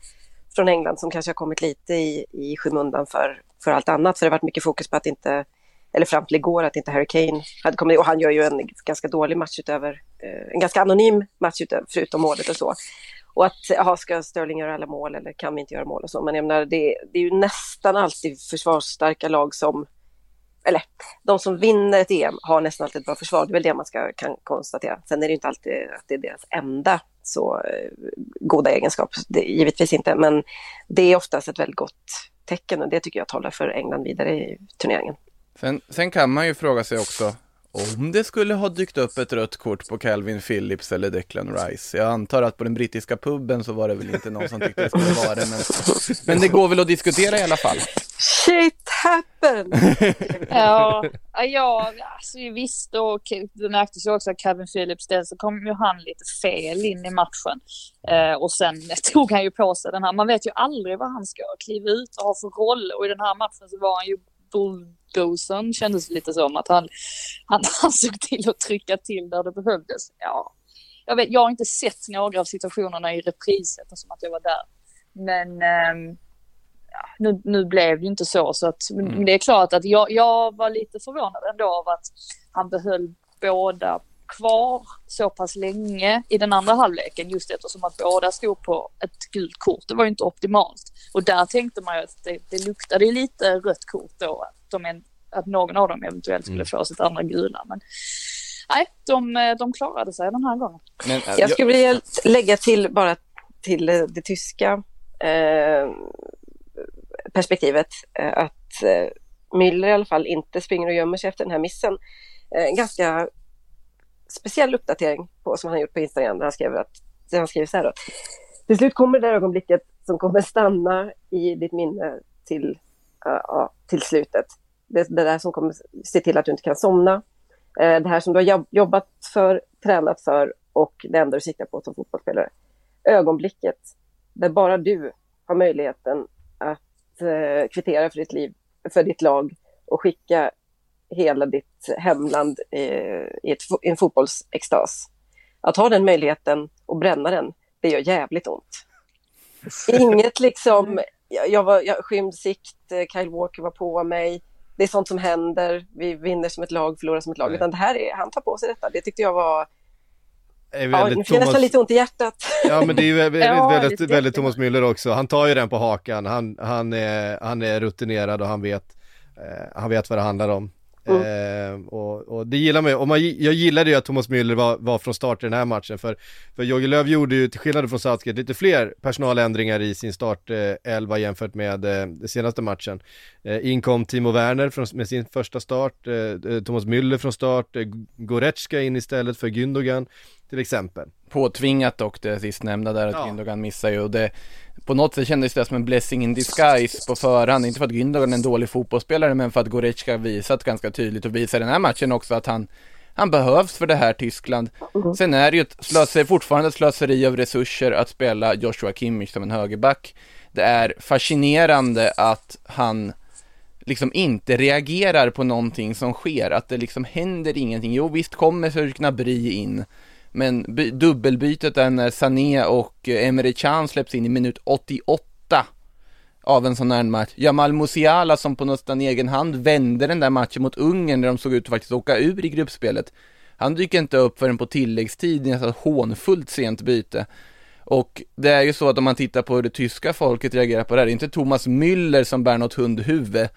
från England som kanske har kommit lite i, i skymundan för, för allt annat. Så det har varit mycket fokus på att inte, eller fram till igår, att inte Harry Kane hade kommit Och han gör ju en ganska dålig match utöver, eh, en ganska anonym match utöver, förutom målet och så. Och att, jaha, ska Sterling göra alla mål eller kan vi inte göra mål och så. Men jag menar, det, det är ju nästan alltid försvarsstarka lag som eller de som vinner ett EM har nästan alltid ett bra försvar. Det är väl det man ska, kan konstatera. Sen är det ju inte alltid att det är deras enda så eh, goda egenskap. Det, givetvis inte, men det är oftast ett väldigt gott tecken och det tycker jag talar för England vidare i turneringen. Sen, sen kan man ju fråga sig också om det skulle ha dykt upp ett rött kort på Calvin Phillips eller Declan Rice. Jag antar att på den brittiska puben så var det väl inte någon som tyckte det skulle vara det, men, men det går väl att diskutera i alla fall. Shit happen! (laughs) Ja, ja alltså, visst och det märktes ju också att Kevin Phillips dels så kom ju han lite fel in i matchen. Eh, och sen (laughs) tog han ju på sig den här, man vet ju aldrig vad han ska kliva ut och ha för roll och i den här matchen så var han ju bulldozern kändes lite som att han, han, (laughs) han såg till att trycka till där det behövdes. Ja, jag, vet, jag har inte sett några av situationerna i repriset som att jag var där. Men eh, nu, nu blev det ju inte så. så att, men Mm. Det är klart att jag, jag var lite förvånad ändå av att han behöll båda kvar så pass länge i den andra halvleken just eftersom att båda stod på ett gult kort. Det var ju inte optimalt. Och där tänkte man ju att det, det luktade lite rött kort då. Att, de en, att någon av dem eventuellt skulle Mm. få sitt andra gula. Men nej, de, eh, de klarade sig den här gången. Men, äh, Jag skulle vilja lägga till bara till eh, det tyska eh, perspektivet eh, att eh, Müller i alla fall inte springer och gömmer sig efter den här missen. Eh, en ganska speciell uppdatering på, som han har gjort på Instagram där han skriver, att, där han skriver så här då. Till slut kommer det där ögonblicket som kommer stanna i ditt minne till, uh, till slutet. Det, det där som kommer se till att du inte kan somna. Uh, det här som du har jobbat för, tränat för och det enda du siktar på som fotbollsspelare. Ögonblicket där bara du har möjligheten eh, kvittera för ditt liv, för ditt lag och skicka hela ditt hemland eh, i, ett, i en fotbollsextas. Att ha den möjligheten och bränna den, det gör jävligt ont. Inget liksom, jag, jag var jag, skymd sikt, eh, Kyle Walker var på mig. Det är sånt som händer, vi vinner som ett lag, förlorar som ett lag. Nej. Utan det här är, han tar på sig detta. Det tyckte jag var, är ja, väldigt nu får jag nästan Thomas- lite ont i hjärtat. Ja men det är ju väldigt, (laughs) Ja, väldigt, väldigt. Thomas Müller också. Han tar ju den på hakan. Han, han, är, han är rutinerad och han vet, eh, han vet vad det handlar om. Eh, och, och det gillar man ju. Och man, jag gillade ju att Thomas Müller var, var från start i den här matchen. För, för Jogge Löw gjorde ju, till skillnad från Southgate, lite fler personaländringar i sin startelva jämfört med eh, den senaste matchen. Eh, in kom Timo Werner från, med sin första start, eh, eh, Thomas Müller från start, eh, Goretzka in istället för Gündogan till exempel. påtvingat dock det sistnämnda där att Ja. Gündogan missar ju och det på något sätt kändes det som en blessing in disguise på förhand, inte för att Gündogan är en dålig fotbollsspelare men för att Goretzka visat ganska tydligt och visar den här matchen också att han han behövs för det här Tyskland. Sen är det ju ett slöseri, fortfarande ett slöseri av resurser att spela Joshua Kimmich som en högerback. Det är fascinerande att han liksom inte reagerar på någonting som sker, att det liksom händer ingenting. Jo visst kommer Serge Gnabry in, men by- dubbelbytet är när Sané och eh, Emre Can släpps in i minut 88 av en sån här match. Jamal Musiala som på nästan egen hand vände den där matchen mot Ungern när de såg ut att faktiskt åka ur i gruppspelet. Han dyker inte upp förrän på tilläggstid, nästan ett hånfullt sent byte. Och det är ju så att om man tittar på hur det tyska folket reagerar på det här, det är inte Thomas Müller som bär något hundhuvud.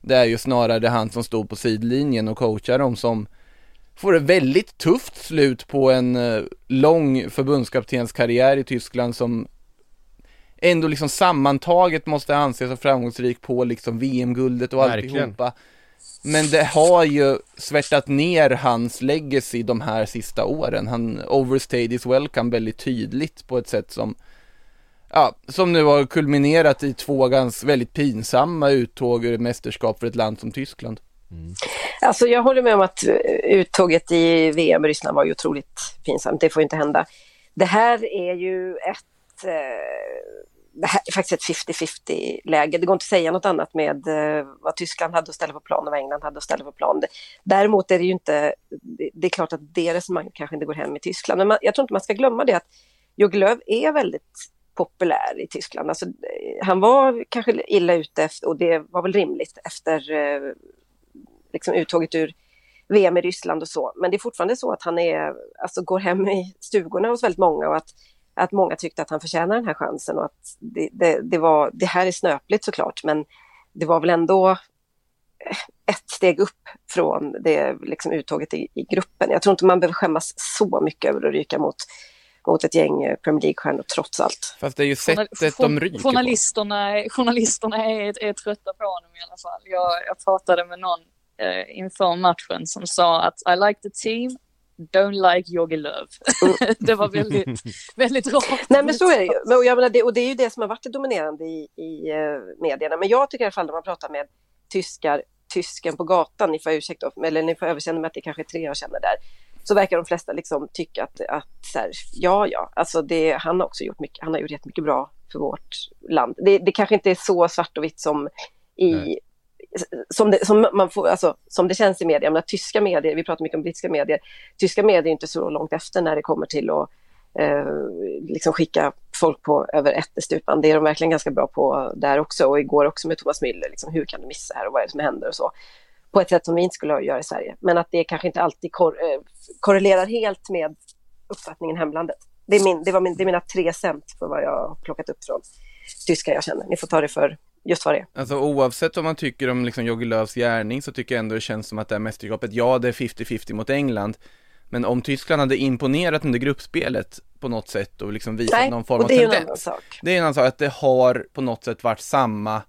Det är ju snarare han som stod på sidlinjen och coachar dem som får ett väldigt tufft slut på en eh, lång förbundskaptenskarriär i Tyskland som ändå liksom sammantaget måste anses som framgångsrik på liksom VM-guldet och Verkligen. alltihopa. Men det har ju svärtat ner hans legacy de här sista åren. Han overstayed his welcome väldigt tydligt på ett sätt som ja, som nu har kulminerat i två ganska väldigt pinsamma uttåg ur mästerskap för ett land som Tyskland. Mm. Alltså jag håller med om att eh, uttåget i VM i Ryssland var ju otroligt pinsamt. Det får inte hända. Det här är ju ett eh, det här är faktiskt ett 50-50 läge. Det går inte att säga något annat med eh, vad Tyskland hade att ställa på plan och vad England hade att ställa på plan. Däremot är det ju inte, det är klart att det resonemanget kanske inte går hem i Tyskland. Men man, jag tror inte man ska glömma det att Jogi Löw är väldigt populär i Tyskland. Alltså, han var kanske illa ute efter, och det var väl rimligt efter liksom uttåget ur VM i Ryssland och så. Men det är fortfarande så att han är, alltså, går hem i stugorna hos väldigt många och att att många tyckte att han förtjänar den här chansen och att det, det, det, var, det här är snöpligt såklart, men det var väl ändå ett steg upp från det liksom, uttåget i, i gruppen. Jag tror inte man behöver skämmas så mycket över att ryka mot, mot ett gäng eh, Premier League-stjärnor trots allt. Fast det är ju sättet de ryker journalisterna, på. Journalisterna är, är trötta på honom i alla fall. Jag, jag pratade med någon eh, inför matchen som sa att I like the team, don't like Yogi Löw. Mm. (laughs) det var väldigt, väldigt rakt. Nej men så är det ju. Och, jag menar, det, och det är ju det som har varit det dominerande i, i uh, medierna. Men jag tycker i alla fall när man pratar med tyskar, tysken på gatan, ni får ursäkta, eller ni får överkänna med att det kanske är tre jag känner där, så verkar de flesta liksom tycka att, att så här, ja, ja, alltså det, han har också gjort mycket, han har gjort jättemycket bra för vårt land. Det, det kanske inte är så svart och vitt som i Nej som det, som, man får, alltså, som det känns i media, men tyska medier, vi pratar mycket om brittiska medier, tyska medier är inte så långt efter när det kommer till att eh, liksom skicka folk på över ättestupan. Det är de verkligen ganska bra på där också och igår också med Thomas Müller, liksom, hur kan du missa här och vad är det som händer och så. På ett sätt som vi inte skulle göra i Sverige, men att det kanske inte alltid kor eh, korrelerar helt med uppfattningen hemlandet. Det är, min, det, var min, det är mina tre cent för vad jag har plockat upp från tyska jag känner. Ni får ta det för just vad det är. Alltså oavsett vad man tycker om liksom Jogi Löws gärning så tycker jag ändå det känns som att det här mästerskapet, ja det är 50-50 mot England, men om Tyskland hade imponerat under gruppspelet på något sätt och liksom visat Nej, någon form av tendens. Det är en annan sak. Det är en annan sak att det har på något sätt varit samma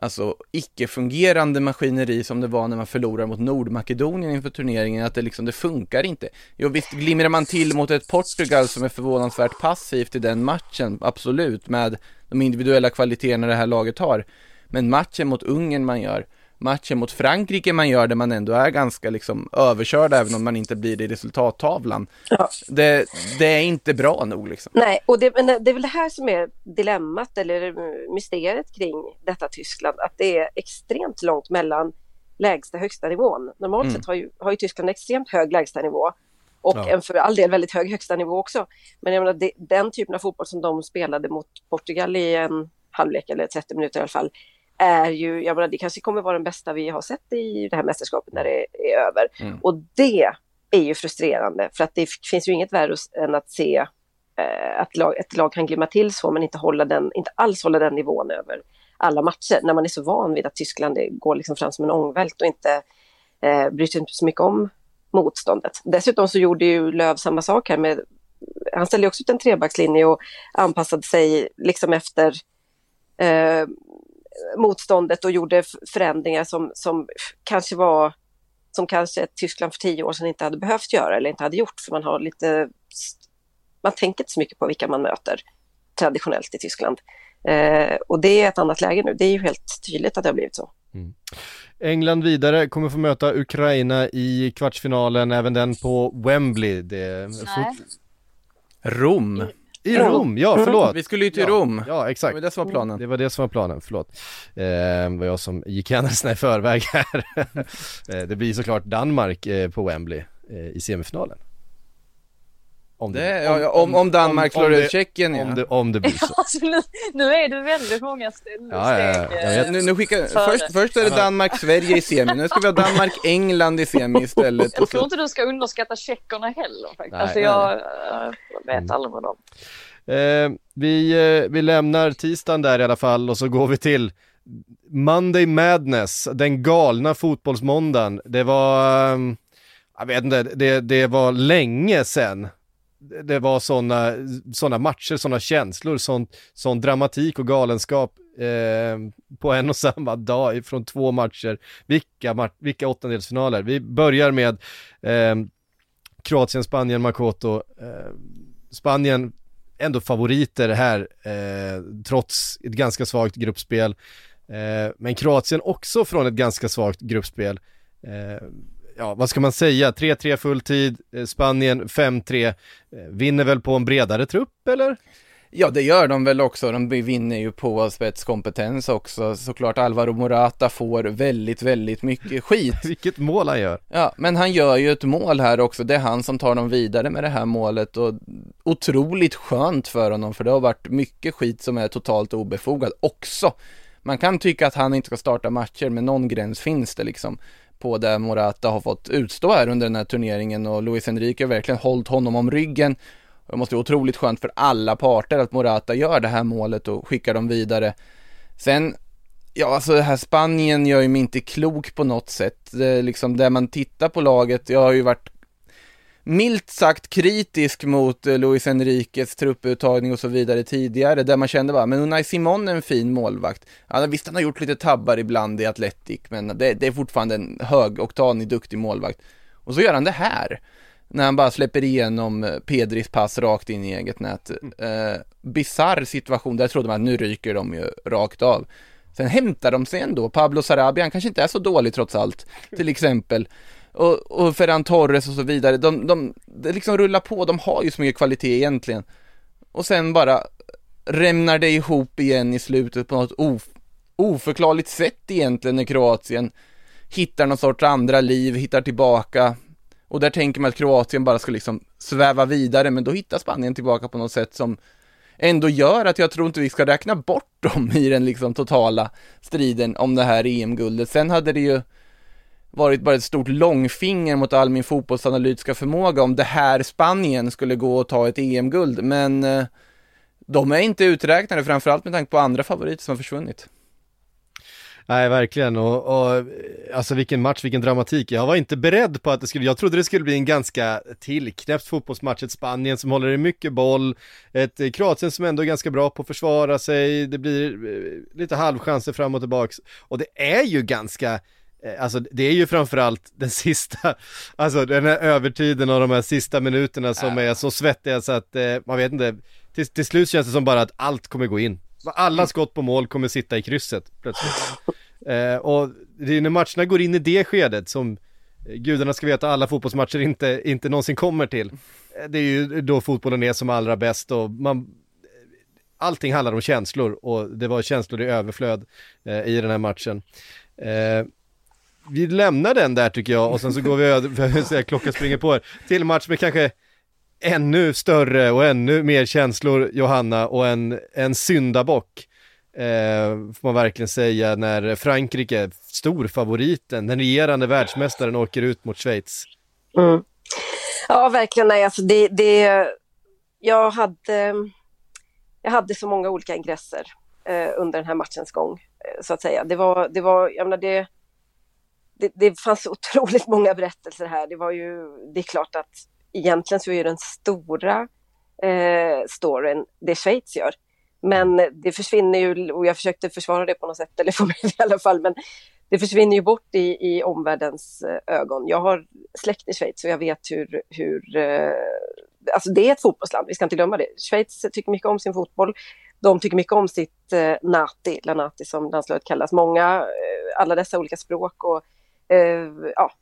alltså icke-fungerande maskineri som det var när man förlorade mot Nordmakedonien inför turneringen, att det liksom, det funkar inte. Jo visst glimrar man till mot ett Portugal som är förvånansvärt passivt i den matchen, absolut, med de individuella kvaliteterna det här laget har. Men matchen mot Ungern man gör, matchen mot Frankrike man gör där man ändå är ganska liksom överkörd även om man inte blir det i resultattavlan. Ja. Det, det, är inte bra nog liksom. Nej, och det, det är väl det här som är dilemmat eller mysteriet kring detta Tyskland, att det är extremt långt mellan lägsta högsta nivån. Normalt mm. sett har ju, har ju Tyskland extremt hög lägsta nivå och ja. en för all del väldigt hög högsta nivå också. Men jag menar, det, den typen av fotboll som de spelade mot Portugal i en halvlek eller 30 minuter i alla fall, är ju, jag menar, det kanske kommer vara den bästa vi har sett i det här mästerskapet när det är över. Mm. Och det är ju frustrerande för att det finns ju inget värre än att se eh, att lag, ett lag kan glimma till så men inte, hålla den, inte alls hålla den nivån över alla matcher när man är så van vid att Tyskland går liksom fram som en ångvält och inte eh, bryr sig så mycket om motståndet. Dessutom så gjorde ju Löv samma sak här med, han ställde också ut en trebackslinje och anpassade sig liksom efter eh, motståndet och gjorde förändringar som, som kanske var som kanske Tyskland för tio år sedan inte hade behövt göra eller inte hade gjort för man har lite man tänker inte så mycket på vilka man möter traditionellt i Tyskland. Eh, och det är ett annat läge nu, det är ju helt tydligt att det har blivit så. Mm. England vidare, kommer få möta Ukraina i kvartsfinalen, även den på Wembley. Det... Rom. I Rom, ja förlåt. Vi skulle ju till ja, Rom. Ja, exakt. Det var det som var planen. Det var det som var planen, förlåt. Eh, det var jag som gick händelserna i förväg här. (laughs) Eh, det blir såklart Danmark eh, på Wembley i semifinalen. Om, det, det ja, om, om, Danmark slår ut Tjeckien ja. Om det, om det blir så. (laughs) alltså, nu, nu är det väldigt många steg. Ja, ja, ja. Nu, nu skickar, först, först är det Danmark-Sverige i semi, nu ska vi ha Danmark-England (laughs) i semi istället. Jag tror inte du ska underskatta tjeckerna heller faktiskt. Nej, alltså jag, jag vet mm. aldrig med dem. Eh, vi, eh, vi lämnar tisdagen där i alla fall och så går vi till Monday Madness, den galna fotbollsmåndagen. Det var, eh, jag vet inte, det, det var länge sedan det var sådana såna matcher, sådana känslor, sån, sån dramatik och galenskap eh, på en och samma dag från två matcher. Vilka, vilka åttondelsfinaler? Vi börjar med eh, Kroatien, Spanien, Makoto. Eh, Spanien ändå favoriter här, eh, trots ett ganska svagt gruppspel. Eh, men Kroatien också från ett ganska svagt gruppspel. Eh, Ja, vad ska man säga, 3-3 fulltid, eh, Spanien 5-3, eh, vinner väl på en bredare trupp eller? Ja, det gör de väl också. De vinner ju på spetskompetens också. Såklart Alvaro Morata får väldigt, väldigt mycket skit. (laughs) Vilket mål han gör. Ja, men han gör ju ett mål här också. Det är han som tar dem vidare med det här målet och otroligt skönt för honom för det har varit mycket skit som är totalt obefogad också. Man kan tycka att han inte ska starta matcher, men någon gräns finns det liksom på det Morata har fått utstå här under den här turneringen och Luis Enrique har verkligen hållit honom om ryggen det måste vara otroligt skönt för alla parter att Morata gör det här målet och skickar dem vidare. Sen, ja alltså det här Spanien gör ju mig inte klok på något sätt. Det liksom där man tittar på laget, jag har ju varit milt sagt kritisk mot eh, Luis Enriques trupputtagning och så vidare tidigare, där man kände bara, men Unai Simon är en fin målvakt. Ja, visst, han har gjort lite tabbar ibland i Atletic, men det, det är fortfarande en högoktanig, duktig målvakt. Och så gör han det här när han bara släpper igenom eh, Pedris pass rakt in i eget nät. Eh, bizarr situation, där trodde man att nu ryker de ju rakt av. Sen hämtar de sig ändå, Pablo Sarabia, han kanske inte är så dålig trots allt, till exempel. Och, och Ferran Torres och så vidare, de, de, de liksom rullar på, de har ju så mycket kvalitet egentligen. Och sen bara rämnar det ihop igen i slutet på något of, oförklarligt sätt egentligen när Kroatien hittar någon sorts andra liv, hittar tillbaka, och där tänker man att Kroatien bara ska liksom sväva vidare, men då hittar Spanien tillbaka på något sätt som ändå gör att jag tror inte vi ska räkna bort dem i den liksom totala striden om det här EM-guldet. Sen hade det ju varit bara ett stort långfinger mot all min fotbollsanalytiska förmåga om det här Spanien skulle gå och ta ett EM-guld, men eh, de är inte uträknade, framförallt med tanke på andra favoriter som har försvunnit. Nej, verkligen. Och, och, alltså vilken match, vilken dramatik. Jag var inte beredd på att det skulle, jag trodde det skulle bli en ganska tillknäppt fotbollsmatch. Ett Spanien som håller i mycket boll, ett Kroatien som ändå är ganska bra på att försvara sig, det blir eh, lite halvchanser fram och tillbaks. Och det är ju ganska Alltså det är ju framförallt den (laughs) sista, alltså den här övertiden och de här sista minuterna som är så svettiga så att eh, man vet inte, till, till slut känns det som bara att allt kommer gå in. Alla skott på mål kommer sitta i krysset plötsligt. Eh, och det är när matcherna går in i det skedet som gudarna ska veta alla fotbollsmatcher inte, inte någonsin kommer till. Eh, det är ju då fotbollen är som allra bäst och man Allting handlar om känslor och det var känslor i överflöd eh, i den här matchen. Eh, vi lämnar den där tycker jag och sen så går vi över, (laughs) klockan springer på er, till match med kanske ännu större och ännu mer känslor Johanna och en, en syndabock. Eh, får man verkligen säga när Frankrike, storfavoriten, den regerande världsmästaren åker ut mot Schweiz. Mm. Ja, verkligen. Nej, alltså det, det, jag, hade, jag hade så många olika ingresser eh, under den här matchens gång, eh, så att säga. Det var, det var, jag menar, det, det, det fanns (laughs) otroligt många berättelser här. Det var ju, det är klart att egentligen så är den stora eh, storyn det Schweiz gör. Men det försvinner ju, och jag försökte försvara det på något sätt, eller få med det i alla fall, men det försvinner ju bort i, i omvärldens eh, ögon. Jag har släkt i Schweiz och jag vet hur, hur eh, alltså det är ett fotbollsland, vi ska inte glömma det. Schweiz tycker mycket om sin fotboll. De tycker mycket om sitt eh, nati, la nati som landslaget kallas. Många, eh, alla dessa olika språk och eh, ja,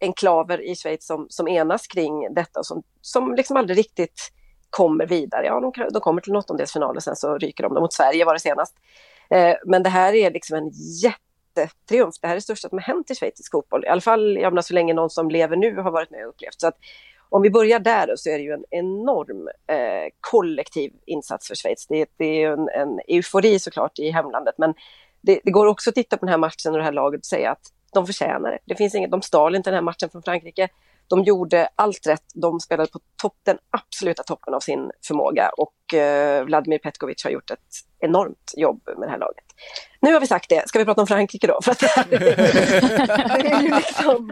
enklaver i Schweiz som, som enas kring detta och som, som liksom aldrig riktigt kommer vidare. Ja, de, de kommer till en åttondelsfinal och sen så ryker de. Mot Sverige var det senast. Eh, men det här är liksom en jättetriumf. Det här är det största som har hänt i schweizisk fotboll. I alla fall jag menar, så länge någon som lever nu har varit med och upplevt. Så att, om vi börjar där så är det ju en enorm eh, kollektiv insats för Schweiz. Det, det är en, en eufori såklart i hemlandet, men det, det, går också att titta på den här matchen och det här laget och säga att de förtjänar det. det finns inget, de stal inte den här matchen från Frankrike. De gjorde allt rätt. De spelade på topp, den absoluta toppen av sin förmåga och eh, Vladimir Petkovic har gjort ett enormt jobb med det här laget. Nu har vi sagt det, ska vi prata om Frankrike då? (laughs) För (laughs) liksom...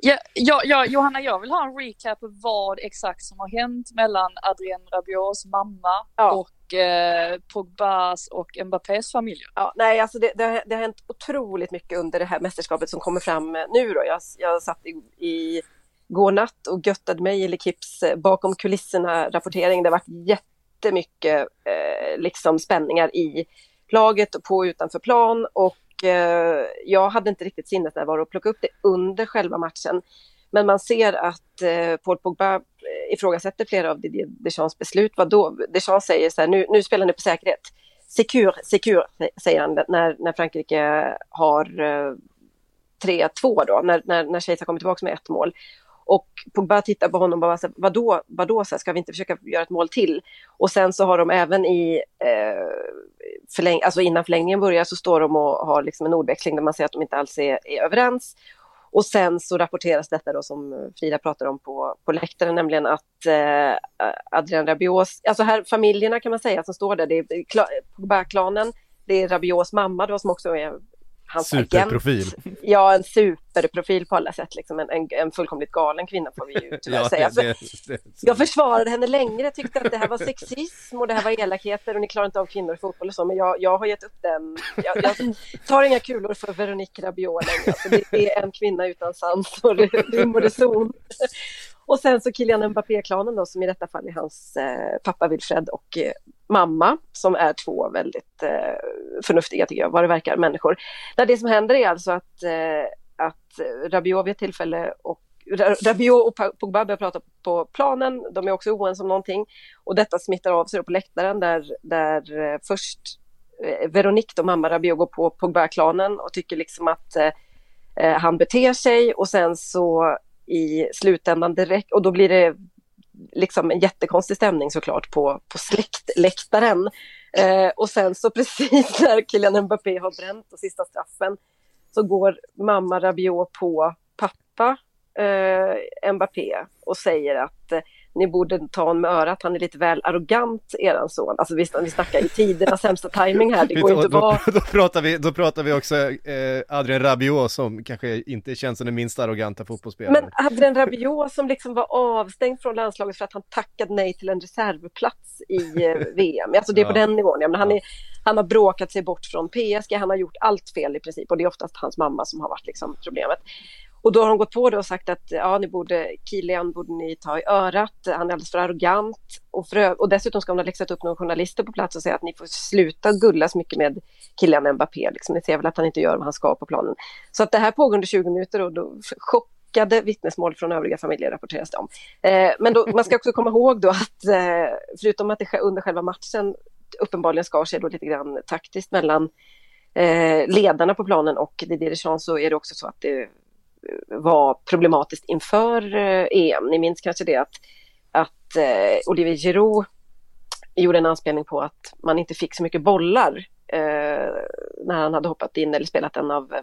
ja, ja, ja, Johanna, jag vill ha en recap på vad exakt som har hänt mellan Adrien Rabios mamma ja. och eh, Pogbas och Mbappés familj. Ja, nej, alltså det, det, har, det, har, hänt otroligt mycket under det här mästerskapet som kommer fram eh, nu. Då. Jag, jag satt i, i går natt och göttade mig i Lekips eh, bakom kulisserna rapportering. Det har varit jättemycket eh, liksom spänningar i laget och på och utanför plan och eh, jag hade inte riktigt sinnesnärvaro att plocka upp det under själva matchen. Men man ser att eh, Paul Pogba eh, ifrågasätter flera av Didier Deschamps beslut. Vadå? Deschamps säger så här, nu, nu spelar ni på säkerhet. Secure, secure, säger han när, när Frankrike har eh, 3-2 då, när, när, när Schweiz har kommit tillbaka med ett mål. Och Pogba tittar på honom och bara, så här, vadå, vadå så här, ska vi inte försöka göra ett mål till? Och sen så har de även i, eh, förläng alltså innan förlängningen börjar så står de och har liksom en ordväxling där man ser att de inte alls är, är överens. Och sen så rapporteras detta då som eh, Frida pratar om på, på läktaren, nämligen att eh, Adrian Rabios, alltså här familjerna kan man säga som står där, det är Pogba-klanen, det är Rabios mamma då som också är hans Superprofil. Agent. Ja, en superprofil på alla sätt. Liksom. En, en, en fullkomligt galen kvinna får vi ju (laughs) tyvärr ja, säga. Det, det, det, jag försvarade henne länge. Jag tyckte att det här var sexism och det här var elakheter och ni klarar inte av kvinnor i fotboll och så. Men jag, jag har gett upp den. Jag, jag tar inga kulor för Veronique Rabiot längre. Alltså, det är en kvinna utan sans och rim och reson. Och sen så Kylian Mbappé-klanen då som i detta fall är hans eh, pappa Wilfred och eh, mamma som är två väldigt eh, förnuftiga, tycker jag, vad det verkar, människor. Där det som händer är alltså att, eh, att Rabiot vid ett tillfälle och Rabiot och Pogba börjar prata på planen, de är också oense om någonting. Och detta smittar av sig på läktaren där, där eh, först eh, Veronique, då mamma Rabiot, går på Pogba-klanen och tycker liksom att han beter sig. Och sen så i slutändan direkt och då blir det liksom en jättekonstig stämning såklart på, på släktläktaren. Eh, och sen så (laughs) precis när Kylian Mbappé har bränt och sista straffen så går mamma Rabiot på pappa eh, Mbappé och säger att eh, ni borde ta honom med örat, han är lite väl arrogant, eran son. Alltså vi, vi snackar i tidernas sämsta timing här, det går inte. Då, då, pratar vi, då pratar vi också eh, Adrien Rabiot som kanske inte känns som den minst arroganta fotbollsspelaren. Men Adrien Rabiot som liksom var avstängd från landslaget för att han tackade nej till en reservplats i eh, VM. Alltså det är på (laughs) den nivån. Ja, men han, är, han har bråkat sig bort från PSG, han har gjort allt fel i princip och det är oftast hans mamma som har varit liksom problemet. Och då har de gått på det och sagt att ja, ni borde, Kilian borde ni ta i örat, han är alldeles för arrogant. Och, för, och dessutom ska de ha läxat upp några journalister på plats och säga att ni får sluta gulla så mycket med Kilian Mbappé. Liksom. Ni ser väl att han inte gör vad han ska på planen. Så att det här pågår under 20 minuter och då chockade vittnesmål från övriga familjer rapporteras det om. Eh, men då, man ska också komma ihåg då att eh, förutom att det under själva matchen uppenbarligen skar sig då lite grann taktiskt mellan eh, ledarna på planen och Didier Deschamps så är det också så att det var problematiskt inför eh, EM. Ni minns kanske det att, att eh, Olivier Giroud gjorde en anspelning på att man inte fick så mycket bollar när han hade hoppat in eller spelat en av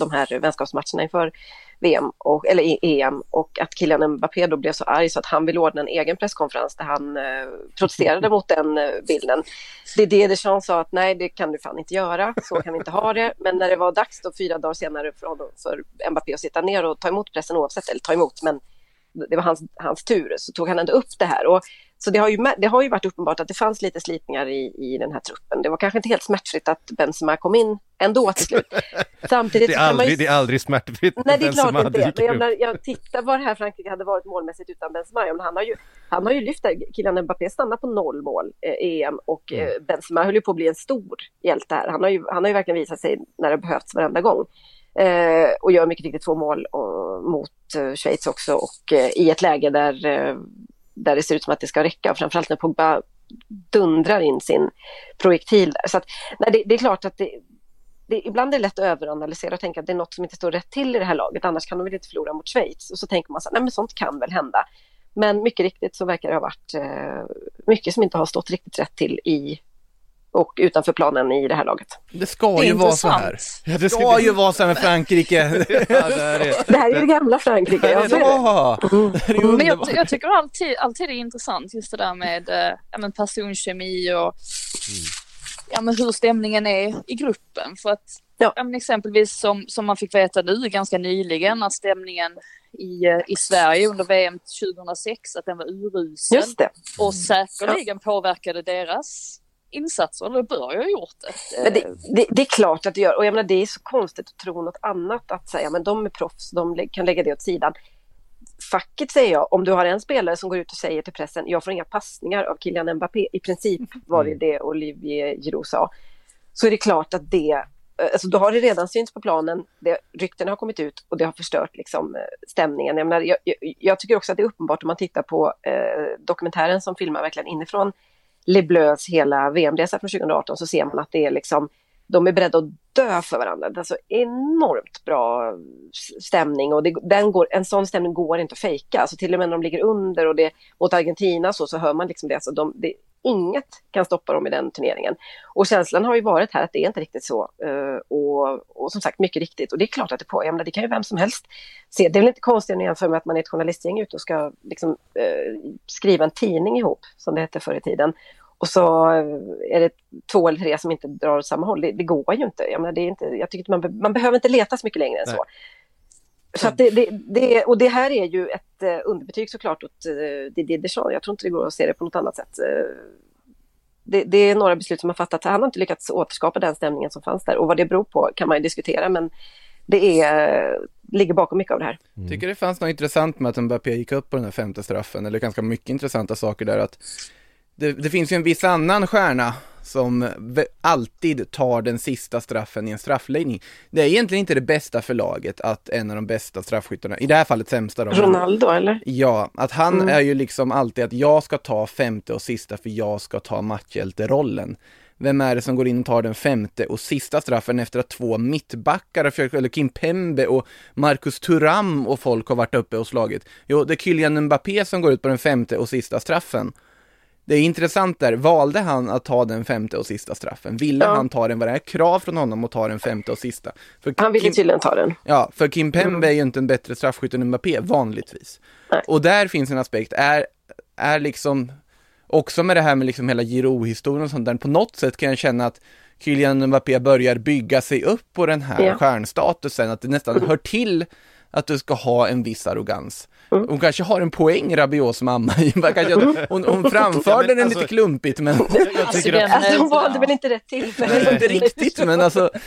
de här vänskapsmatcherna inför VM, och, eller EM och att Kylian Mbappé då blev så arg så att han ville ordna en egen presskonferens där han eh, protesterade (laughs) mot den eh, bilden. Det är det Deschamps sa att nej, det kan du fan inte göra, så kan vi inte ha det. Men när det var dags då fyra dagar senare för, honom, för Mbappé att sitta ner och ta emot pressen oavsett, eller ta emot, men det var hans, hans tur, så tog han ändå upp det här. Och så det har, ju, det har ju varit uppenbart att det fanns lite slitningar i, i den här truppen. Det var kanske inte helt smärtfritt att Benzema kom in ändå till slut. (laughs) Samtidigt det, är aldrig, ju... det är aldrig smärtfritt Nej, det är klart inte det. Jag, när jag tittar var det här Frankrike hade varit målmässigt utan Benzema. Ja, han, har ju, han har ju lyft det. Killen Mbappé stannar på noll mål eh, EM och eh, mm. Benzema höll ju på att bli en stor hjälte här. Han har ju, han har ju verkligen visat sig när det behövts varenda gång. Eh, och gör mycket riktigt två mål och, mot eh, Schweiz också och eh, i ett läge där eh, där det ser ut som att det ska räcka, framförallt när Pogba dundrar in sin projektil där. Så att, nej, det, det är klart att det, det, ibland är det lätt att överanalysera och tänka att det är något som inte står rätt till i det här laget, annars kan de väl inte förlora mot Schweiz. Och så tänker man så nej men sånt kan väl hända. Men mycket riktigt så verkar det ha varit eh, mycket som inte har stått riktigt rätt till i och utanför planen i det här laget. Det ska ju vara så här. Ja, det ska ju vara så här med Frankrike. (laughs) ja, det, är det. det här är det gamla Frankrike. Ja, ja. Mm. Men jag, jag, tycker alltid, alltid det är intressant just det där med äh, ja, men personkemi och mm. ja, men hur stämningen är i gruppen. För att ja. Ja, men exempelvis som, som man fick veta nu ganska nyligen att stämningen i, eh, i Sverige under VM 2006 att den var urusel. Just det. Och säkerligen påverkade deras insatser, eller bör ju ha gjort det. Men det, det, det, är klart att det gör och jag menar det är så konstigt att tro något annat att säga men de är proffs, de kan lägga det åt sidan. facket säger jag, om du har en spelare som går ut och säger till pressen, jag får inga passningar av Kylian Mbappé, i princip var det det Olivier Giroud sa, så är det klart att det, eh, alltså då har det redan synts på planen, det, ryktena har kommit ut och det har förstört liksom, eh, stämningen. Jag, menar, jag, jag, jag tycker också att det är uppenbart om man tittar på eh, dokumentären som filmar verkligen inifrån Le Bleus hela VM-resa från 2018 så ser man att det är liksom de är beredda att dö för varandra. Det är alltså enormt bra stämning och det, den går, en sån stämning går inte att fejka. Alltså till och med när de ligger under och det mot Argentina så, så hör man liksom det. Alltså de, det. Inget kan stoppa dem i den turneringen. Och känslan har ju varit här att det är inte riktigt så. Uh, och, och, som sagt, mycket riktigt. Och det är klart att det på, det kan ju vem som helst se. Det är väl inte konstigt att jämföra med att man är ett journalistgäng ute och ska liksom, uh, skriva en tidning ihop, som det hette förr i tiden och så eh, är det två eller tre som inte drar åt samma håll. Det, det går ju inte. Jag, menar, det är inte jag tycker man, be, man behöver inte leta så mycket längre än Nej. så. Så det, det, det, och det här är ju ett eh, underbetyg såklart åt eh, Didier Deschamps. Jag tror inte det går att se det på något annat sätt. Eh, det, det, är några beslut som har fattats. Han har inte lyckats återskapa den stämningen som fanns där. Och vad det beror på kan man ju diskutera, men det är, ligger bakom mycket av det här. Mm. Tycker det fanns något intressant med att Mbappé gick upp på den här femte straffen, eller ganska mycket intressanta saker där. att det, det, finns ju en viss annan stjärna som alltid tar den sista straffen i en straffläggning. Det är egentligen inte det bästa för laget att en av de bästa straffskyttarna, i det här fallet sämsta då. Ronaldo eller? Ja, att han mm. är ju liksom alltid att jag ska ta femte och sista för jag ska ta matchhjälterollen. Vem är det som går in och tar den femte och sista straffen efter att två mittbackar försökt, eller Kim Pembe och Marcus Thuram och folk har varit uppe och slagit? Jo, det är Kylian Mbappé som går ut på den femte och sista straffen. Det är intressant där, valde han att ta den femte och sista straffen? Ville ja. han ta den? Var det här krav från honom att ta den femte och sista? För han ville tydligen ta den. Ja, för Kim Pembe mm. är ju inte en bättre straffskytt än Mbappé, vanligtvis. Nej. Och där finns en aspekt, är, är liksom, också med det här med liksom hela Giro-historien och sånt där, på något sätt kan jag känna att Kylian Mbappé börjar bygga sig upp på den här ja. stjärnstatusen, att det nästan mm. hör till att du ska ha en viss arrogans. Mm. Hon kanske har en poäng, Rabios mamma. (laughs) hon, hon framförde den alltså, lite klumpigt men... Jag, tycker att... Alltså, hon valde väl inte rätt tillfälle. inte riktigt men alltså... (laughs)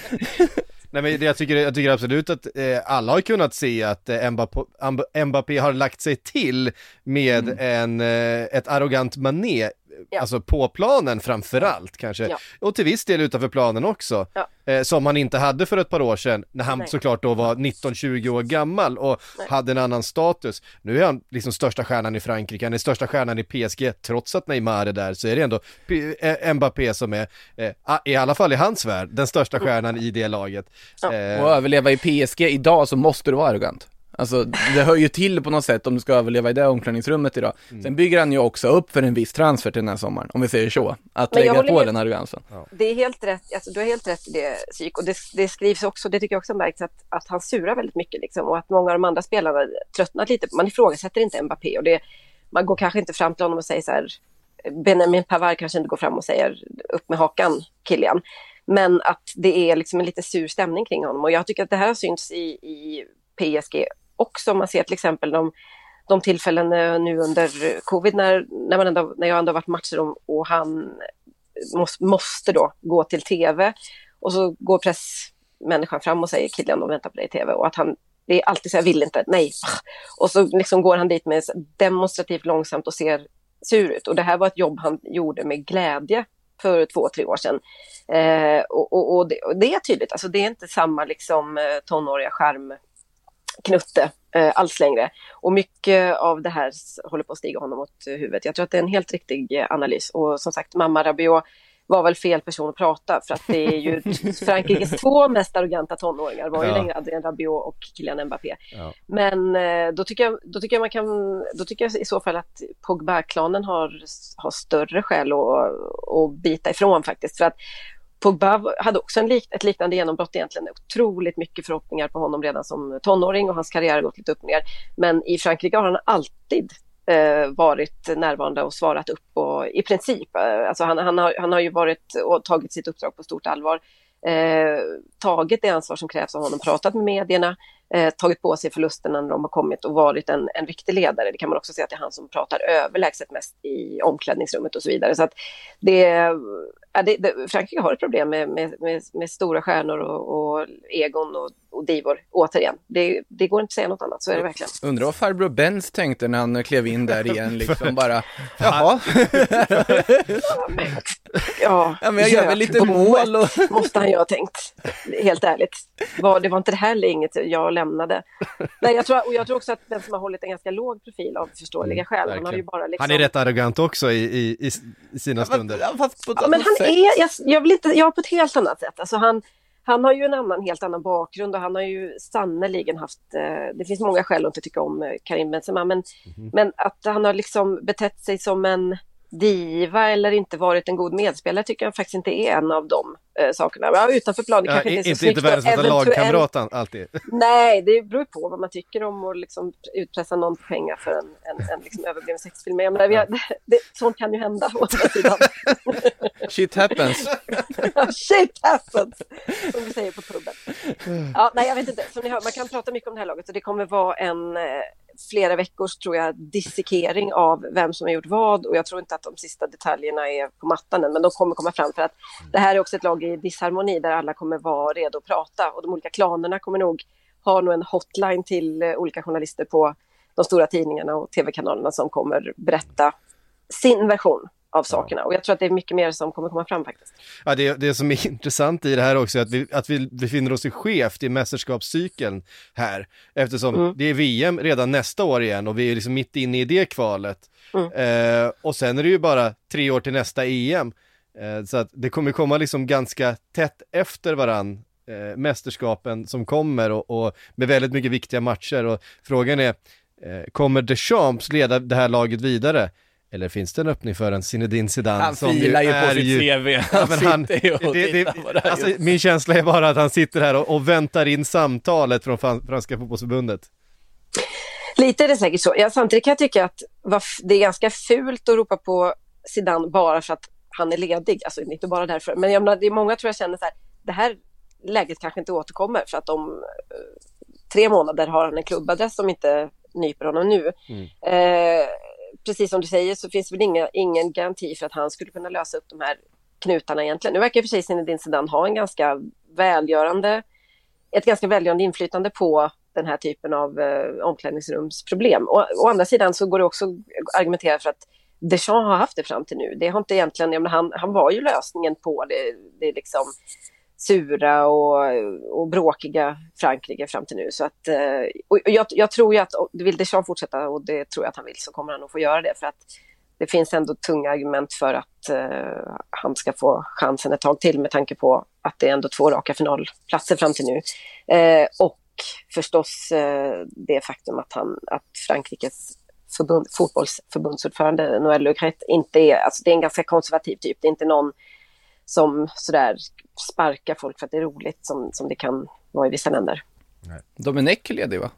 Nej men jag tycker, jag tycker absolut att eh, alla har kunnat se att eh, Mbappé, Mbappé har lagt sig till med mm. en, eh, ett arrogant mané Ja. Alltså på planen framförallt kanske, ja. och till viss del utanför planen också. Ja. Eh, som han inte hade för ett par år sedan, när han Nej. såklart då var 19-20 år gammal och Nej. hade en annan status. Nu är han liksom största stjärnan i Frankrike, han är största stjärnan i PSG, trots att Neymar är där så är det ändå P eh, Mbappé som är, eh, i alla fall i hans värld, den största mm. stjärnan i det laget. Eh, och överleva i PSG idag så måste du vara arrogant. Alltså det hör ju till på något sätt om du ska överleva i det omklädningsrummet idag. Mm. Sen bygger han ju också upp för en viss transfer till den här sommaren, om vi säger så. Att lägga på helt, den arrogansen. Ja. Det är helt rätt, alltså, du har helt rätt i det psyk och det, det, skrivs också, det tycker jag också märks att, att han surar väldigt mycket liksom och att många av de andra spelarna tröttnat lite. Man ifrågasätter inte Mbappé och det, man går kanske inte fram till honom och säger så här, Benjamin Pavard kanske inte går fram och säger upp med hakan Kilian. Men att det är liksom en lite sur stämning kring honom och jag tycker att det här syns i, i PSG också. Man ser till exempel de, de tillfällen eh, nu under covid när, när, man ändå, när jag ändå varit matcher och, och han måste, måste då gå till tv och så går pressmänniskan fram och säger killen de väntar på dig i tv och att han det är alltid så jag vill inte, nej. Och så liksom går han dit med demonstrativt långsamt och ser sur ut. Och det här var ett jobb han gjorde med glädje för två, tre år sedan. Eh, och, och, och, det, och, det, är tydligt, alltså det är inte samma liksom eh, tonåriga skärm knutte eh, alls längre. Och mycket av det här håller på att stiga honom åt huvudet. Jag tror att det är en helt riktig eh, analys. Och som sagt, mamma Rabiot var väl fel person att prata för att det är ju (laughs) Frankrikes två mest arroganta tonåringar var ju ja. längre Adrien Rabiot och Kylian Mbappé. Ja. Men eh, då tycker, jag, då tycker jag man kan, då tycker jag i så fall att Pogba-klanen har, har större skäl att, att bita ifrån faktiskt. För att Pogba hade också en lik, ett liknande genombrott egentligen. Otroligt mycket förhoppningar på honom redan som tonåring och hans karriär har gått lite upp och ner. Men i Frankrike har han alltid eh, varit närvarande och svarat upp och i princip, eh, alltså han, han, har, han har ju varit och tagit sitt uppdrag på stort allvar. Eh, tagit det ansvar som krävs av honom, pratat med medierna, eh, tagit på sig förlusterna när de har kommit och varit en, en riktig ledare. Det kan man också säga att det är han som pratar överlägset mest i omklädningsrummet och så vidare. Så att det, ja, det, det, Frankrike har ett problem med, med, med, med stora stjärnor och, och egon och och divor, återigen. Det, det går inte att säga något annat, så är det verkligen. Undrar vad farbror Benz tänkte när han klev in där igen, (laughs) liksom bara, jaha. (laughs) Ja, Ja, men jag gör väl lite mål och... (laughs) måste han ju ha tänkt. Helt ärligt. Var, det var inte det här inget jag lämnade. Nej, jag tror, och jag tror också att den som har hållit en ganska låg profil av förståeliga skäl. Han, har ju bara liksom... Han är rätt arrogant också i, i, i, sina stunder. Ja, fast på ett Ja, men han sätt. är, jag, jag vill inte, ja på ett helt annat sätt. Alltså han, han har ju en annan, helt annan bakgrund och han har ju sannoliken haft, eh, det finns många skäl att inte tycka om eh, Karim Benzema, men, men att han har liksom betett sig som en diva eller inte varit en god medspelare tycker jag faktiskt inte är en av de eh, sakerna. Ja, utanför planen Ja, kanske inte är så inte, snyggt inte världens bästa lagkamrat alltid. (laughs) Nej, det beror på vad man tycker om att liksom utpressa någon på pengar för en, en, en liksom överbliven sexfilm. Men jag menar, har, det, (laughs) det, sånt kan ju hända å andra sidan. (laughs) Shit happens. Shit happens! Som vi säger på puben. (sighs) Ja, nej, jag vet inte. Som ni hör, man kan prata mycket om det här laget och det kommer vara en eh, flera veckors, tror jag, dissekering av vem som har gjort vad. Och jag tror inte att de sista detaljerna är på mattan än, men de kommer komma fram för att det här är också ett lag i disharmoni där alla kommer vara redo att prata. Och de olika klanerna kommer nog ha nog en hotline till eh, olika journalister på de stora tidningarna och tv-kanalerna som kommer berätta sin version av sakerna. Och jag tror att det är mycket mer som kommer komma fram faktiskt. Ja, det, det som är (laughs) intressant i det här också är att vi, att vi befinner oss i skevt i mästerskapscykeln här. Eftersom Mm. det är VM redan nästa år igen och vi är liksom mitt inne i det kvalet. Eh, och sen är det ju bara tre år till nästa EM. Eh, så att det kommer komma liksom ganska tätt efter varann. Eh, mästerskapen som kommer och, och med väldigt mycket viktiga matcher och frågan är, eh, kommer Deschamps leda det här laget vidare? Eller finns det en öppning för en Zinedine Zidane? Han som filar ju på sitt CV. Ja, Han men han, ju det, det, alltså, min känsla är bara att han sitter här och, och väntar in samtalet från fran- franska fotbollsförbundet. Lite är det säkert så. Ja, samtidigt kan jag tycka att det är ganska fult att ropa på Zidane bara för att han är ledig. Alltså inte bara därför. Men jag menar, det är många tror jag känner så här, det här läget kanske inte återkommer för att om eh, tre månader har han en klubbadress som inte nyper honom nu. Eh, precis som du säger så finns det väl inga, ingen garanti för att han skulle kunna lösa upp de här knutarna egentligen. Nu verkar i och för sig Zinedine Zidane ha en ganska välgörande, ett ganska välgörande inflytande på den här typen av eh, omklädningsrumsproblem. Och, å andra sidan så går det också att argumentera för att Deschamps har haft det fram till nu. Det har inte egentligen, ja menar, han, han var ju lösningen på det, det är liksom sura och, och bråkiga Frankrike fram till nu. Så att, eh, och jag, jag tror ju att vill Deschamps fortsätta och det tror jag att han vill så kommer han att få göra det för att det finns ändå tunga argument för att uh, han ska få chansen ett tag till med tanke på att det är ändå två raka finalplatser fram till nu. Uh, och förstås uh, det faktum att, han, att Frankrikes förbund, fotbollsförbundsordförande Noël Legret inte är, alltså det är en ganska konservativ typ, det är inte någon som sådär sparkar folk för att det är roligt som, som det kan vara i vissa länder. Domenech är ledig va?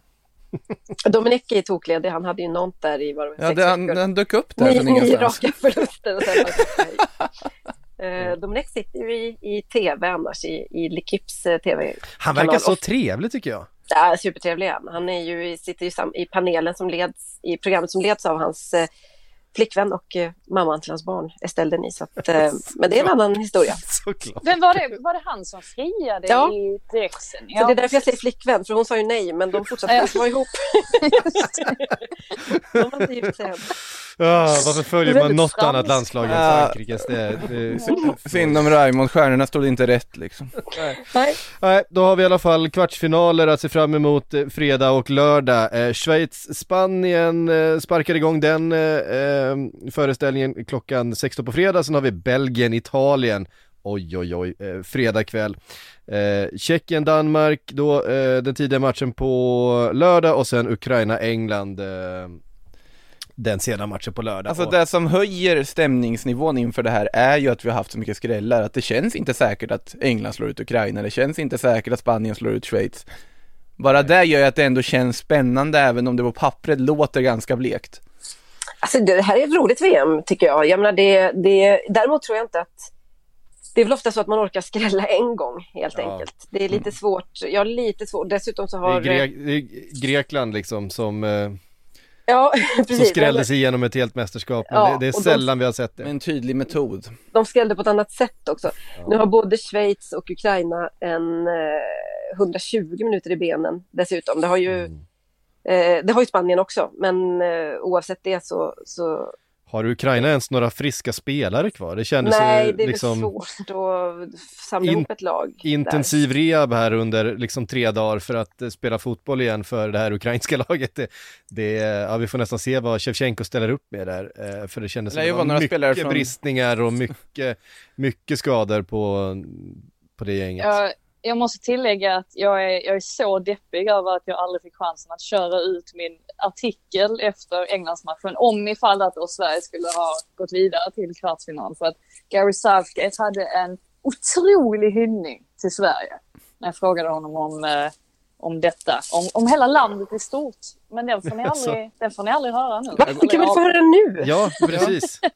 (laughs) Dominic är tokledig, han hade ju något där i vad det var, Ja, sex det, han, han dök upp där Nio, från nio ingenstans. raka förluster. Och (laughs) sen uh, Dominic sitter ju i, i tv annars, i, i L'Equipes eh, tv. Han verkar så trevlig tycker jag. Ja, supertrevlig han. Han är ju, sitter ju sam, i panelen som leds, i programmet som leds av hans eh, flickvän och eh, mamman till hans barn, Estelle Denis. Så att, eh, (laughs) men det är en annan historia. Såklart. Vem var det? Var det han som friade Ja. i direktsen? Så det är därför jag säger flickvän, för hon sa ju nej, men de fortsatte Ja. att vara ihop. (laughs) de har inte gift Ah, varför följer man något franskt. annat landslag än. Frankrikes? Det, det, Synd om Raymond, stjärnorna stod inte rätt liksom. Nej. Nej, då har vi i alla fall kvartsfinaler att se fram emot eh, fredag och lördag. Eh, Schweiz-Spanien eh, sparkar igång den eh, eh, föreställningen klockan 16 på fredag, sen har vi Belgien-Italien. Oj, oj, oj, eh, fredag kväll. Eh, Tjeckien-Danmark, då eh, den tidiga matchen på lördag och sen Ukraina-England eh, den sena matchen på lördag. Alltså Och- det som höjer stämningsnivån inför det här är ju att vi har haft så mycket skrällar, att det känns inte säkert att England slår ut Ukraina, det känns inte säkert att Spanien slår ut Schweiz. Bara det gör ju att det ändå känns spännande även om det på pappret låter ganska blekt. Alltså det här är ett roligt VM tycker jag. jag menar, det, det, däremot tror jag inte att det är väl ofta så att man orkar skrälla en gång helt Ja. enkelt. Det är lite svårt. Jag har lite svårt. Dessutom så det är, har... Gre- det är Grekland liksom som eh, Ja, (laughs) som precis. skrällde sig igenom ett helt mästerskap. Men Ja, det, det är och de- sällan vi har sett det. Med en tydlig metod. De skrällde på ett annat sätt också. Nu har både Schweiz och Ukraina en eh, 120 minuter i benen dessutom. Det har ju, Mm. eh, det har ju Spanien också, men eh, oavsett det så, så Har Ukraina ens några friska spelare kvar? Det kändes nej, ju det är liksom svårt att samla In- ihop ett lag. där. intensiv rehab här under liksom tre dagar för att eh, spela fotboll igen för det här ukrainska (laughs) laget. Det, det, ja, vi får nästan se vad Shevchenko ställer upp med där, eh, för det kändes Det som ju det var några mycket spelare från- bristningar och mycket, mycket skador på, på det gänget. Jag, jag måste tillägga att jag är, jag är så deppig över att jag aldrig fick chansen att köra ut min artikel efter Englandsmatchen om ifall att då Sverige skulle ha gått vidare till kvartsfinal. För att Gary Southgate hade en otrolig hyllning till Sverige när jag frågade honom om, eh, om detta, om, om hela landet i stort. Men den får ni (laughs) aldrig, den får ni aldrig höra nu. Va? Kan vi inte få höra nu? Ja, precis. (laughs)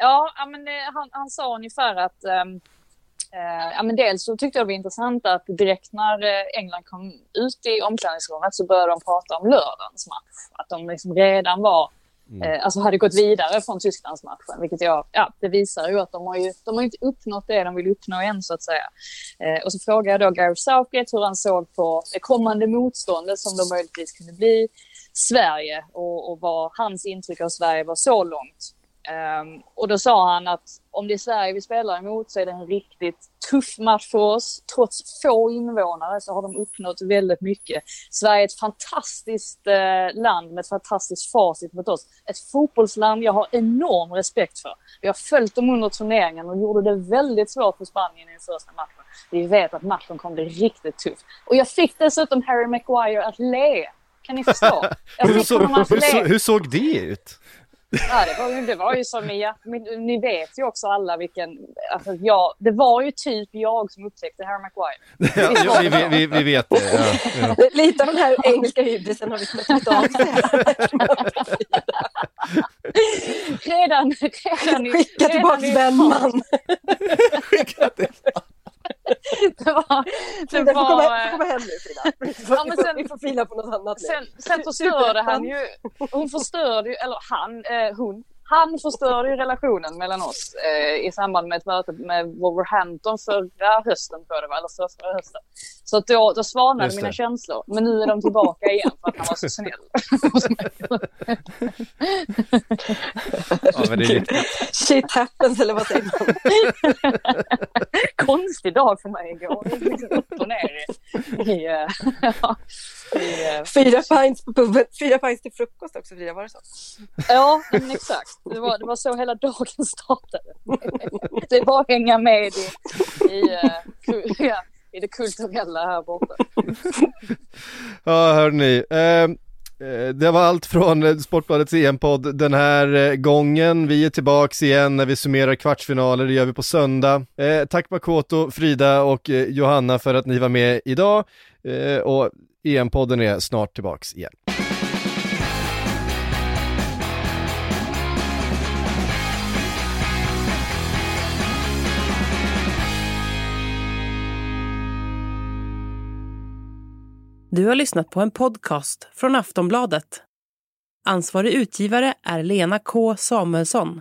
Ja, men det, han, han sa ungefär att ehm, eh, ja, men dels så tyckte jag det var intressant att direkt när eh, England kom ut i omklädningsrummet så började de prata om lördagens match. Att de liksom redan var, eh, alltså hade gått vidare från Tysklandsmatchen. Vilket jag, ja, det visar ju att de har ju, de har inte uppnått det de vill uppnå än så att säga. Eh, och så frågade jag då Gary Southgate hur han såg på det kommande motståndet som då möjligtvis kunde bli Sverige och, och vad hans intryck av Sverige var så långt. Ehm, och då sa han att om det är Sverige vi spelar emot så är det en riktigt tuff match för oss. Trots få invånare så har de uppnått väldigt mycket. Sverige är ett fantastiskt eh, land med ett fantastiskt facit mot oss. Ett fotbollsland jag har enorm respekt för. Vi har följt dem under turneringen och gjorde det väldigt svårt för Spanien i den första matchen. Vi vet att matchen kommer bli riktigt tuff. Och jag fick dessutom Harry Maguire att le. Kan ni förstå? (laughs) Hur, så, hur, så, hur såg det ut? Ja, det var, ju, det var ju som i, men ni vet ju också alla vilken, alltså jag, det var ju typ jag som upptäckte Harry Maguire. (laughs) Ja, vi, vi, vi, vi vet det. Ja, ja. Lite av den här engelska hybrisen har vi släppt av. Redan, redan i... Skicka tillbaka i- den man. (laughs) Det var... Det Frida, får komma, var får komma hem nu Frida. (laughs) Ja, men sen- vi får fila på något annat nu. sen, sen förstörde han ju, hon förstörde ju, eller han, eh, hon, han förstörde ju relationen mellan oss eh, i samband med ett möte med Wolverhampton förra hösten, tror jag det var, eller förra hösten. Så att då, då svalnade Just det. mina känslor, men nu är de tillbaka igen för att han var så snäll. (laughs) ja, men det är riktigt. Shit happens eller vad säger man? Konstig dag för mig igår. Liksom upp och ner i, i, eh, (laughs) ja, Fyra pints på puben, fyra pints till frukost också Frida, var det så? Ja, men exakt. Det var, det var så hela dagen startade. Det är bara att hänga med i, i, eh, i det kulturella här borta. Ja, hörni. Eh, eh, det var allt från eh, Sportbladets EM-podd den här gången. Vi är tillbaks igen när vi summerar kvartsfinaler, det gör vi på söndag. Eh, tack Makoto, Frida och Johanna för att ni var med idag. Eh, och EM-podden är snart tillbaks igen. Du har lyssnat på en podcast från Aftonbladet. Ansvarig utgivare är Lena K Samuelsson.